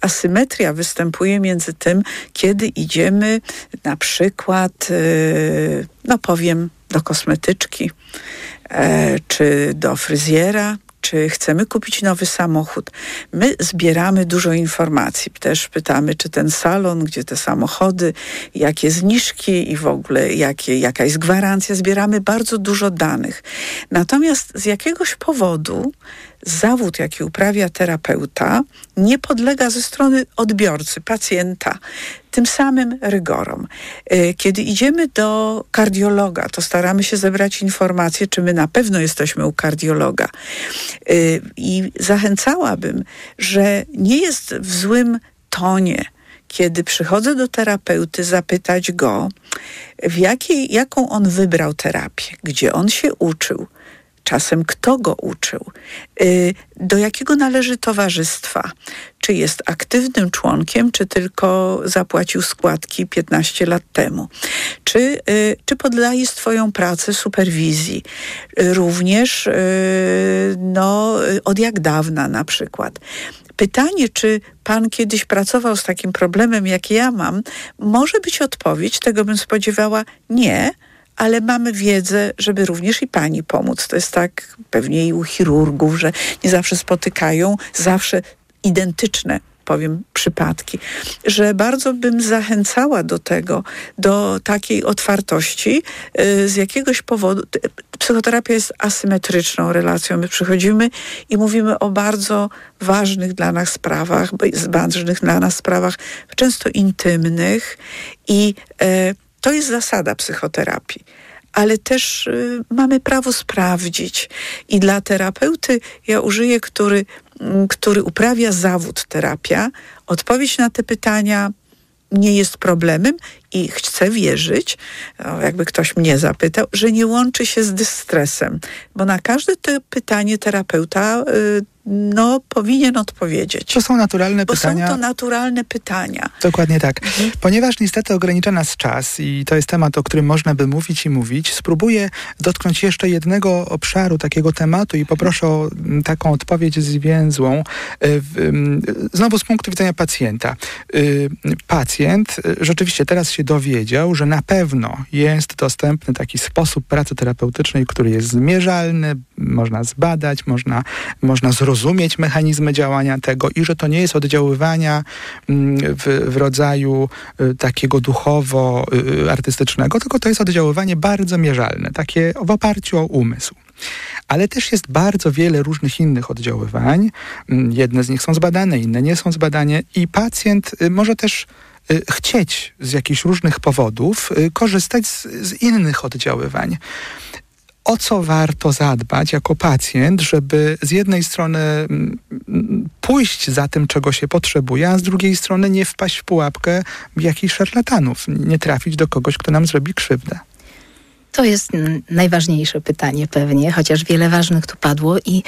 asymetria występuje między tym, kiedy idziemy na przykład, y, no powiem, do kosmetyczki, e, czy do fryzjera, czy chcemy kupić nowy samochód. My zbieramy dużo informacji. Też pytamy, czy ten salon, gdzie te samochody, jakie zniżki i w ogóle jakie, jaka jest gwarancja. Zbieramy bardzo dużo danych. Natomiast z jakiegoś powodu zawód, jaki uprawia terapeuta, nie podlega ze strony odbiorcy, pacjenta, tym samym rygorom. E, kiedy idziemy do kardiologa, to staramy się zebrać informacje, czy my na pewno jesteśmy u kardiologa. E, I zachęcałabym, że nie jest w złym tonie, kiedy przychodzę do terapeuty, zapytać go, w jakiej, jaką on wybrał terapię, gdzie on się uczył, czasem kto go uczył, y, do jakiego należy towarzystwa, czy jest aktywnym członkiem, czy tylko zapłacił składki 15 lat temu, czy, y, czy poddaje swoją pracę superwizji, również y, no, od jak dawna na przykład. Pytanie, czy pan kiedyś pracował z takim problemem, jak ja mam, może być odpowiedź, tego bym spodziewała nie, ale mamy wiedzę, żeby również i pani pomóc. To jest tak pewnie i u chirurgów, że nie zawsze spotykają zawsze identyczne powiem, przypadki, że bardzo bym zachęcała do tego, do takiej otwartości y, z jakiegoś powodu. Psychoterapia jest asymetryczną relacją. My przychodzimy i mówimy o bardzo ważnych dla nas sprawach, ważnych dla nas sprawach, często intymnych i e, to jest zasada psychoterapii ale też y, mamy prawo sprawdzić. I dla terapeuty, ja użyję, który, mm, który uprawia zawód terapia, odpowiedź na te pytania nie jest problemem i chcę wierzyć, jakby ktoś mnie zapytał, że nie łączy się z dystresem, bo na każde to pytanie terapeuta y, no, powinien odpowiedzieć. To są naturalne Bo pytania. są to naturalne pytania. Dokładnie tak. Mhm. Ponieważ niestety ogranicza nas czas i to jest temat, o którym można by mówić i mówić, spróbuję dotknąć jeszcze jednego obszaru takiego tematu i poproszę o taką odpowiedź zwięzłą. Y, znowu z punktu widzenia pacjenta. Y, pacjent rzeczywiście teraz się dowiedział, że na pewno jest dostępny taki sposób pracy terapeutycznej, który jest zmierzalny, można zbadać, można, można zrozumieć mechanizmy działania tego i że to nie jest oddziaływania mm, w, w rodzaju y, takiego duchowo-artystycznego, tylko to jest oddziaływanie bardzo mierzalne, takie w oparciu o umysł. Ale też jest bardzo wiele różnych innych oddziaływań. Mm, jedne z nich są zbadane, inne nie są zbadane i pacjent y, może też Y, chcieć z jakichś różnych powodów y, korzystać z, z innych oddziaływań o co warto zadbać jako pacjent, żeby z jednej strony mm, pójść za tym, czego się potrzebuje, a z drugiej strony nie wpaść w pułapkę jakichś szarlatanów, nie trafić do kogoś, kto nam zrobi krzywdę. To jest najważniejsze pytanie pewnie, chociaż wiele ważnych tu padło i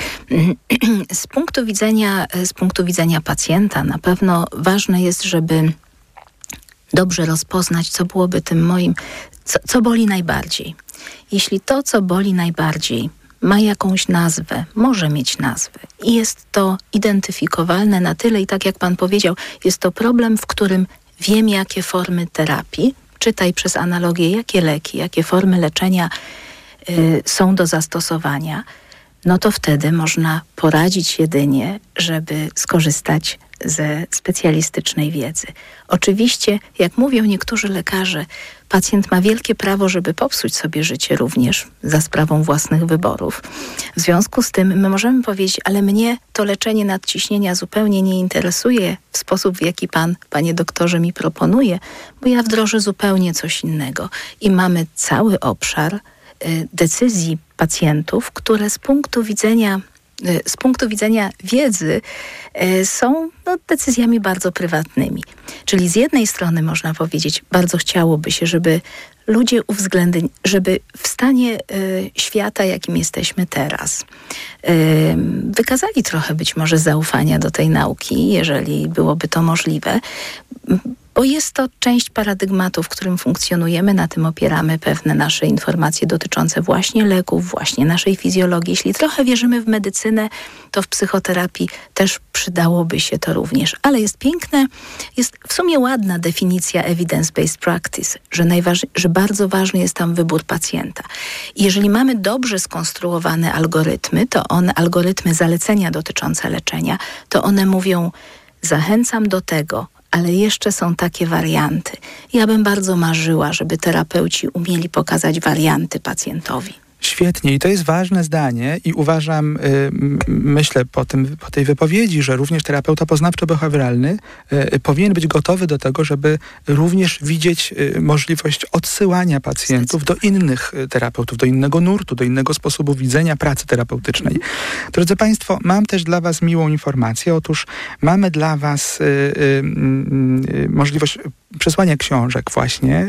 [clears throat] z punktu widzenia, z punktu widzenia pacjenta na pewno ważne jest, żeby dobrze rozpoznać, co byłoby tym moim, co, co boli najbardziej. Jeśli to, co boli najbardziej, ma jakąś nazwę, może mieć nazwę i jest to identyfikowalne na tyle i tak jak pan powiedział, jest to problem, w którym wiem, jakie formy terapii, czytaj przez analogię, jakie leki, jakie formy leczenia y, są do zastosowania, no to wtedy można poradzić jedynie, żeby skorzystać ze specjalistycznej wiedzy. Oczywiście, jak mówią niektórzy lekarze, pacjent ma wielkie prawo, żeby popsuć sobie życie również za sprawą własnych wyborów. W związku z tym my możemy powiedzieć, ale mnie to leczenie nadciśnienia zupełnie nie interesuje w sposób, w jaki pan, panie doktorze, mi proponuje, bo ja wdrożę zupełnie coś innego. I mamy cały obszar y, decyzji pacjentów, które z punktu widzenia z punktu widzenia wiedzy y, są no, decyzjami bardzo prywatnymi. Czyli z jednej strony można powiedzieć, bardzo chciałoby się, żeby ludzie uwzględnili, żeby w stanie y, świata, jakim jesteśmy teraz, wykazali trochę być może zaufania do tej nauki, jeżeli byłoby to możliwe, bo jest to część paradygmatu, w którym funkcjonujemy, na tym opieramy pewne nasze informacje dotyczące właśnie leków, właśnie naszej fizjologii. Jeśli trochę wierzymy w medycynę, to w psychoterapii też przydałoby się to również. Ale jest piękne, jest w sumie ładna definicja evidence-based practice, że, że bardzo ważny jest tam wybór pacjenta. Jeżeli mamy dobrze skonstruowane algorytmy, to one, algorytmy zalecenia dotyczące leczenia, to one mówią, zachęcam do tego, ale jeszcze są takie warianty. Ja bym bardzo marzyła, żeby terapeuci umieli pokazać warianty pacjentowi. Świetnie i to jest ważne zdanie i uważam, y, myślę po, tym, po tej wypowiedzi, że również terapeuta poznawczo-behawioralny y, powinien być gotowy do tego, żeby również widzieć y, możliwość odsyłania pacjentów do innych terapeutów, do innego nurtu, do innego sposobu widzenia pracy terapeutycznej. Drodzy Państwo, mam też dla Was miłą informację. Otóż mamy dla Was możliwość przesłania książek właśnie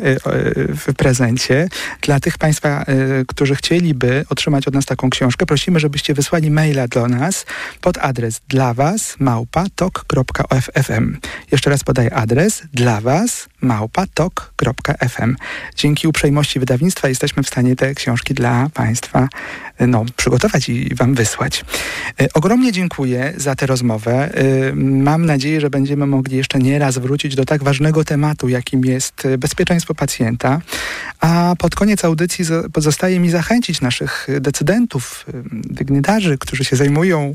w prezencie dla tych Państwa, którzy chcieli chcieliby otrzymać od nas taką książkę, prosimy, żebyście wysłali maila do nas pod adres dla was małpa tok.fm. Jeszcze raz podaję adres dla was małpatok.fm. Dzięki uprzejmości wydawnictwa jesteśmy w stanie te książki dla Państwa no, przygotować i Wam wysłać. E, ogromnie dziękuję za tę rozmowę. E, mam nadzieję, że będziemy mogli jeszcze nie raz wrócić do tak ważnego tematu, jakim jest bezpieczeństwo pacjenta. A pod koniec audycji pozostaje mi zachęcić naszych decydentów, dygnitarzy, którzy się zajmują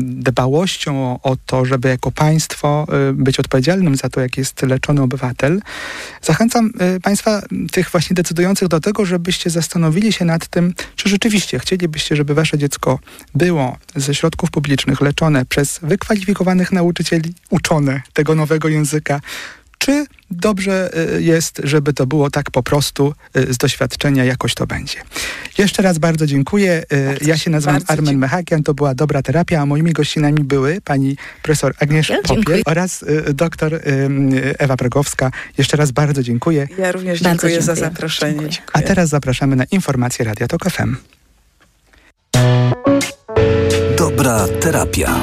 dbałością o to, żeby jako państwo być odpowiedzialnym za to, jak jest leczony obywatel. Zachęcam Państwa, tych właśnie decydujących do tego, żebyście zastanowili się nad tym, czy rzeczywiście chcielibyście, żeby wasze dziecko było ze środków publicznych leczone przez wykwalifikowanych nauczycieli, uczone tego nowego języka, czy dobrze y, jest, żeby to było tak po prostu y, z doświadczenia, jakoś to będzie. Jeszcze raz bardzo dziękuję. Y, bardzo, ja się nazywam Armen Mechakian, to była Dobra Terapia, a moimi gościnami były pani profesor Agnieszka ja Popiel oraz doktor Ewa Pregowska. Jeszcze raz bardzo dziękuję. Ja również dziękuję, dziękuję. za zaproszenie. Dziękuję. A teraz zapraszamy na informacje Radio Tok FM. Dobra Terapia.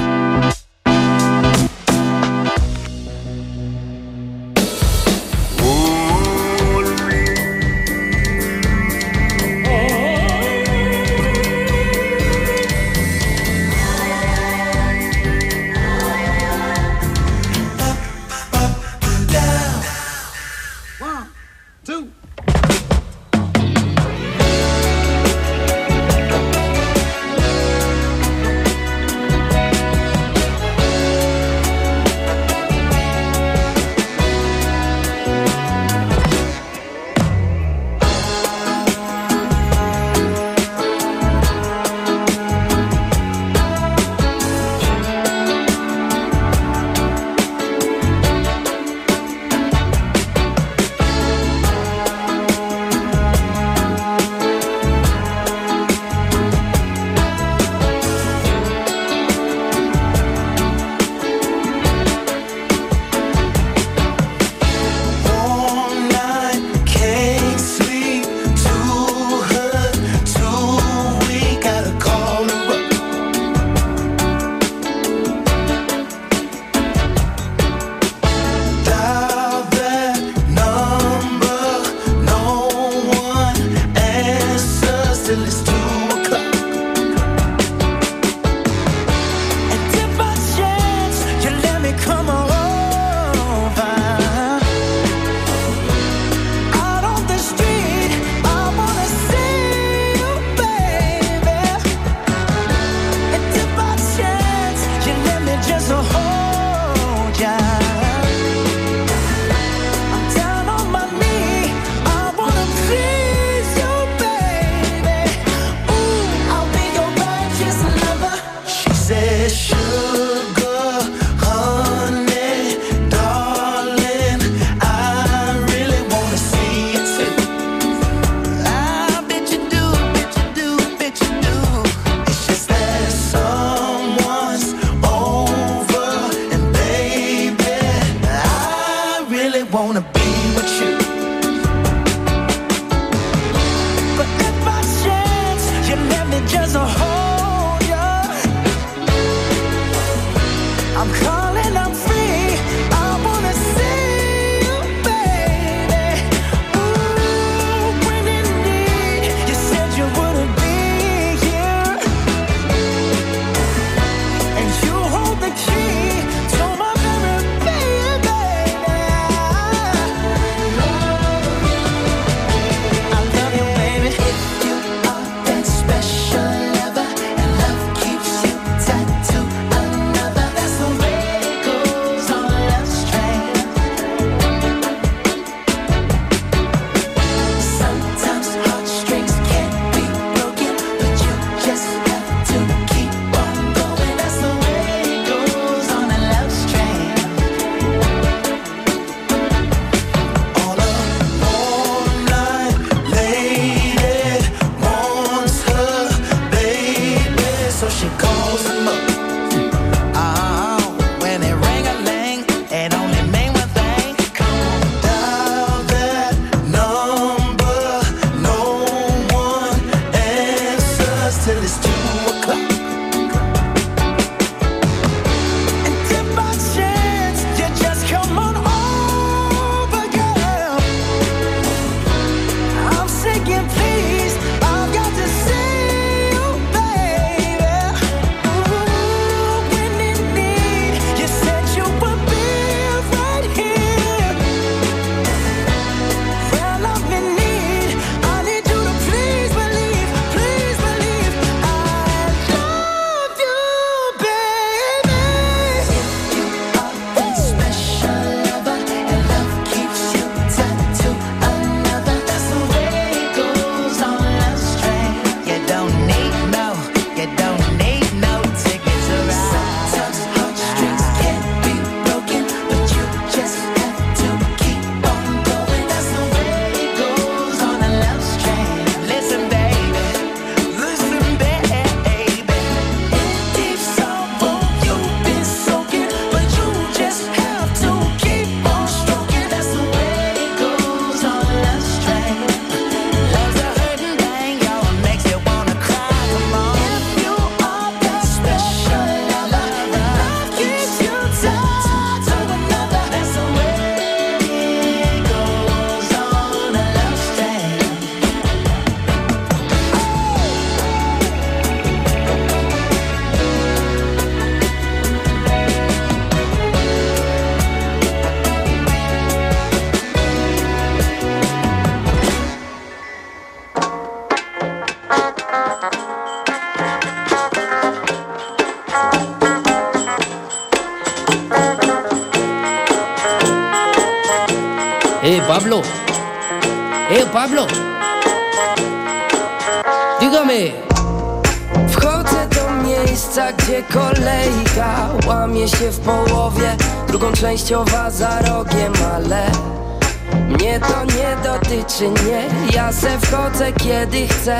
Dotyczy, nie. Ja se wchodzę kiedy chcę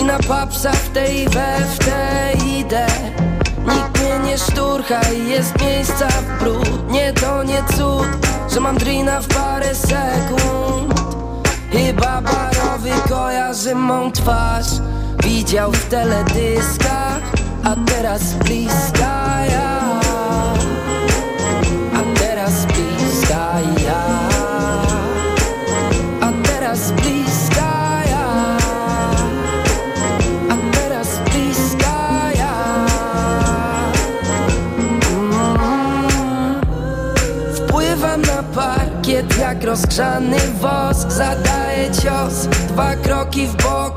i na papsa w tej we w tej idę. Nikt mnie nie szturcha i jest miejsca w brud. Nie to nie cud, że mam drina w parę sekund. Chyba barowy kojarzy mą twarz Widział w teledyskach, a teraz bliska rozgrzany wosk. Zadaję cios, dwa kroki w bok,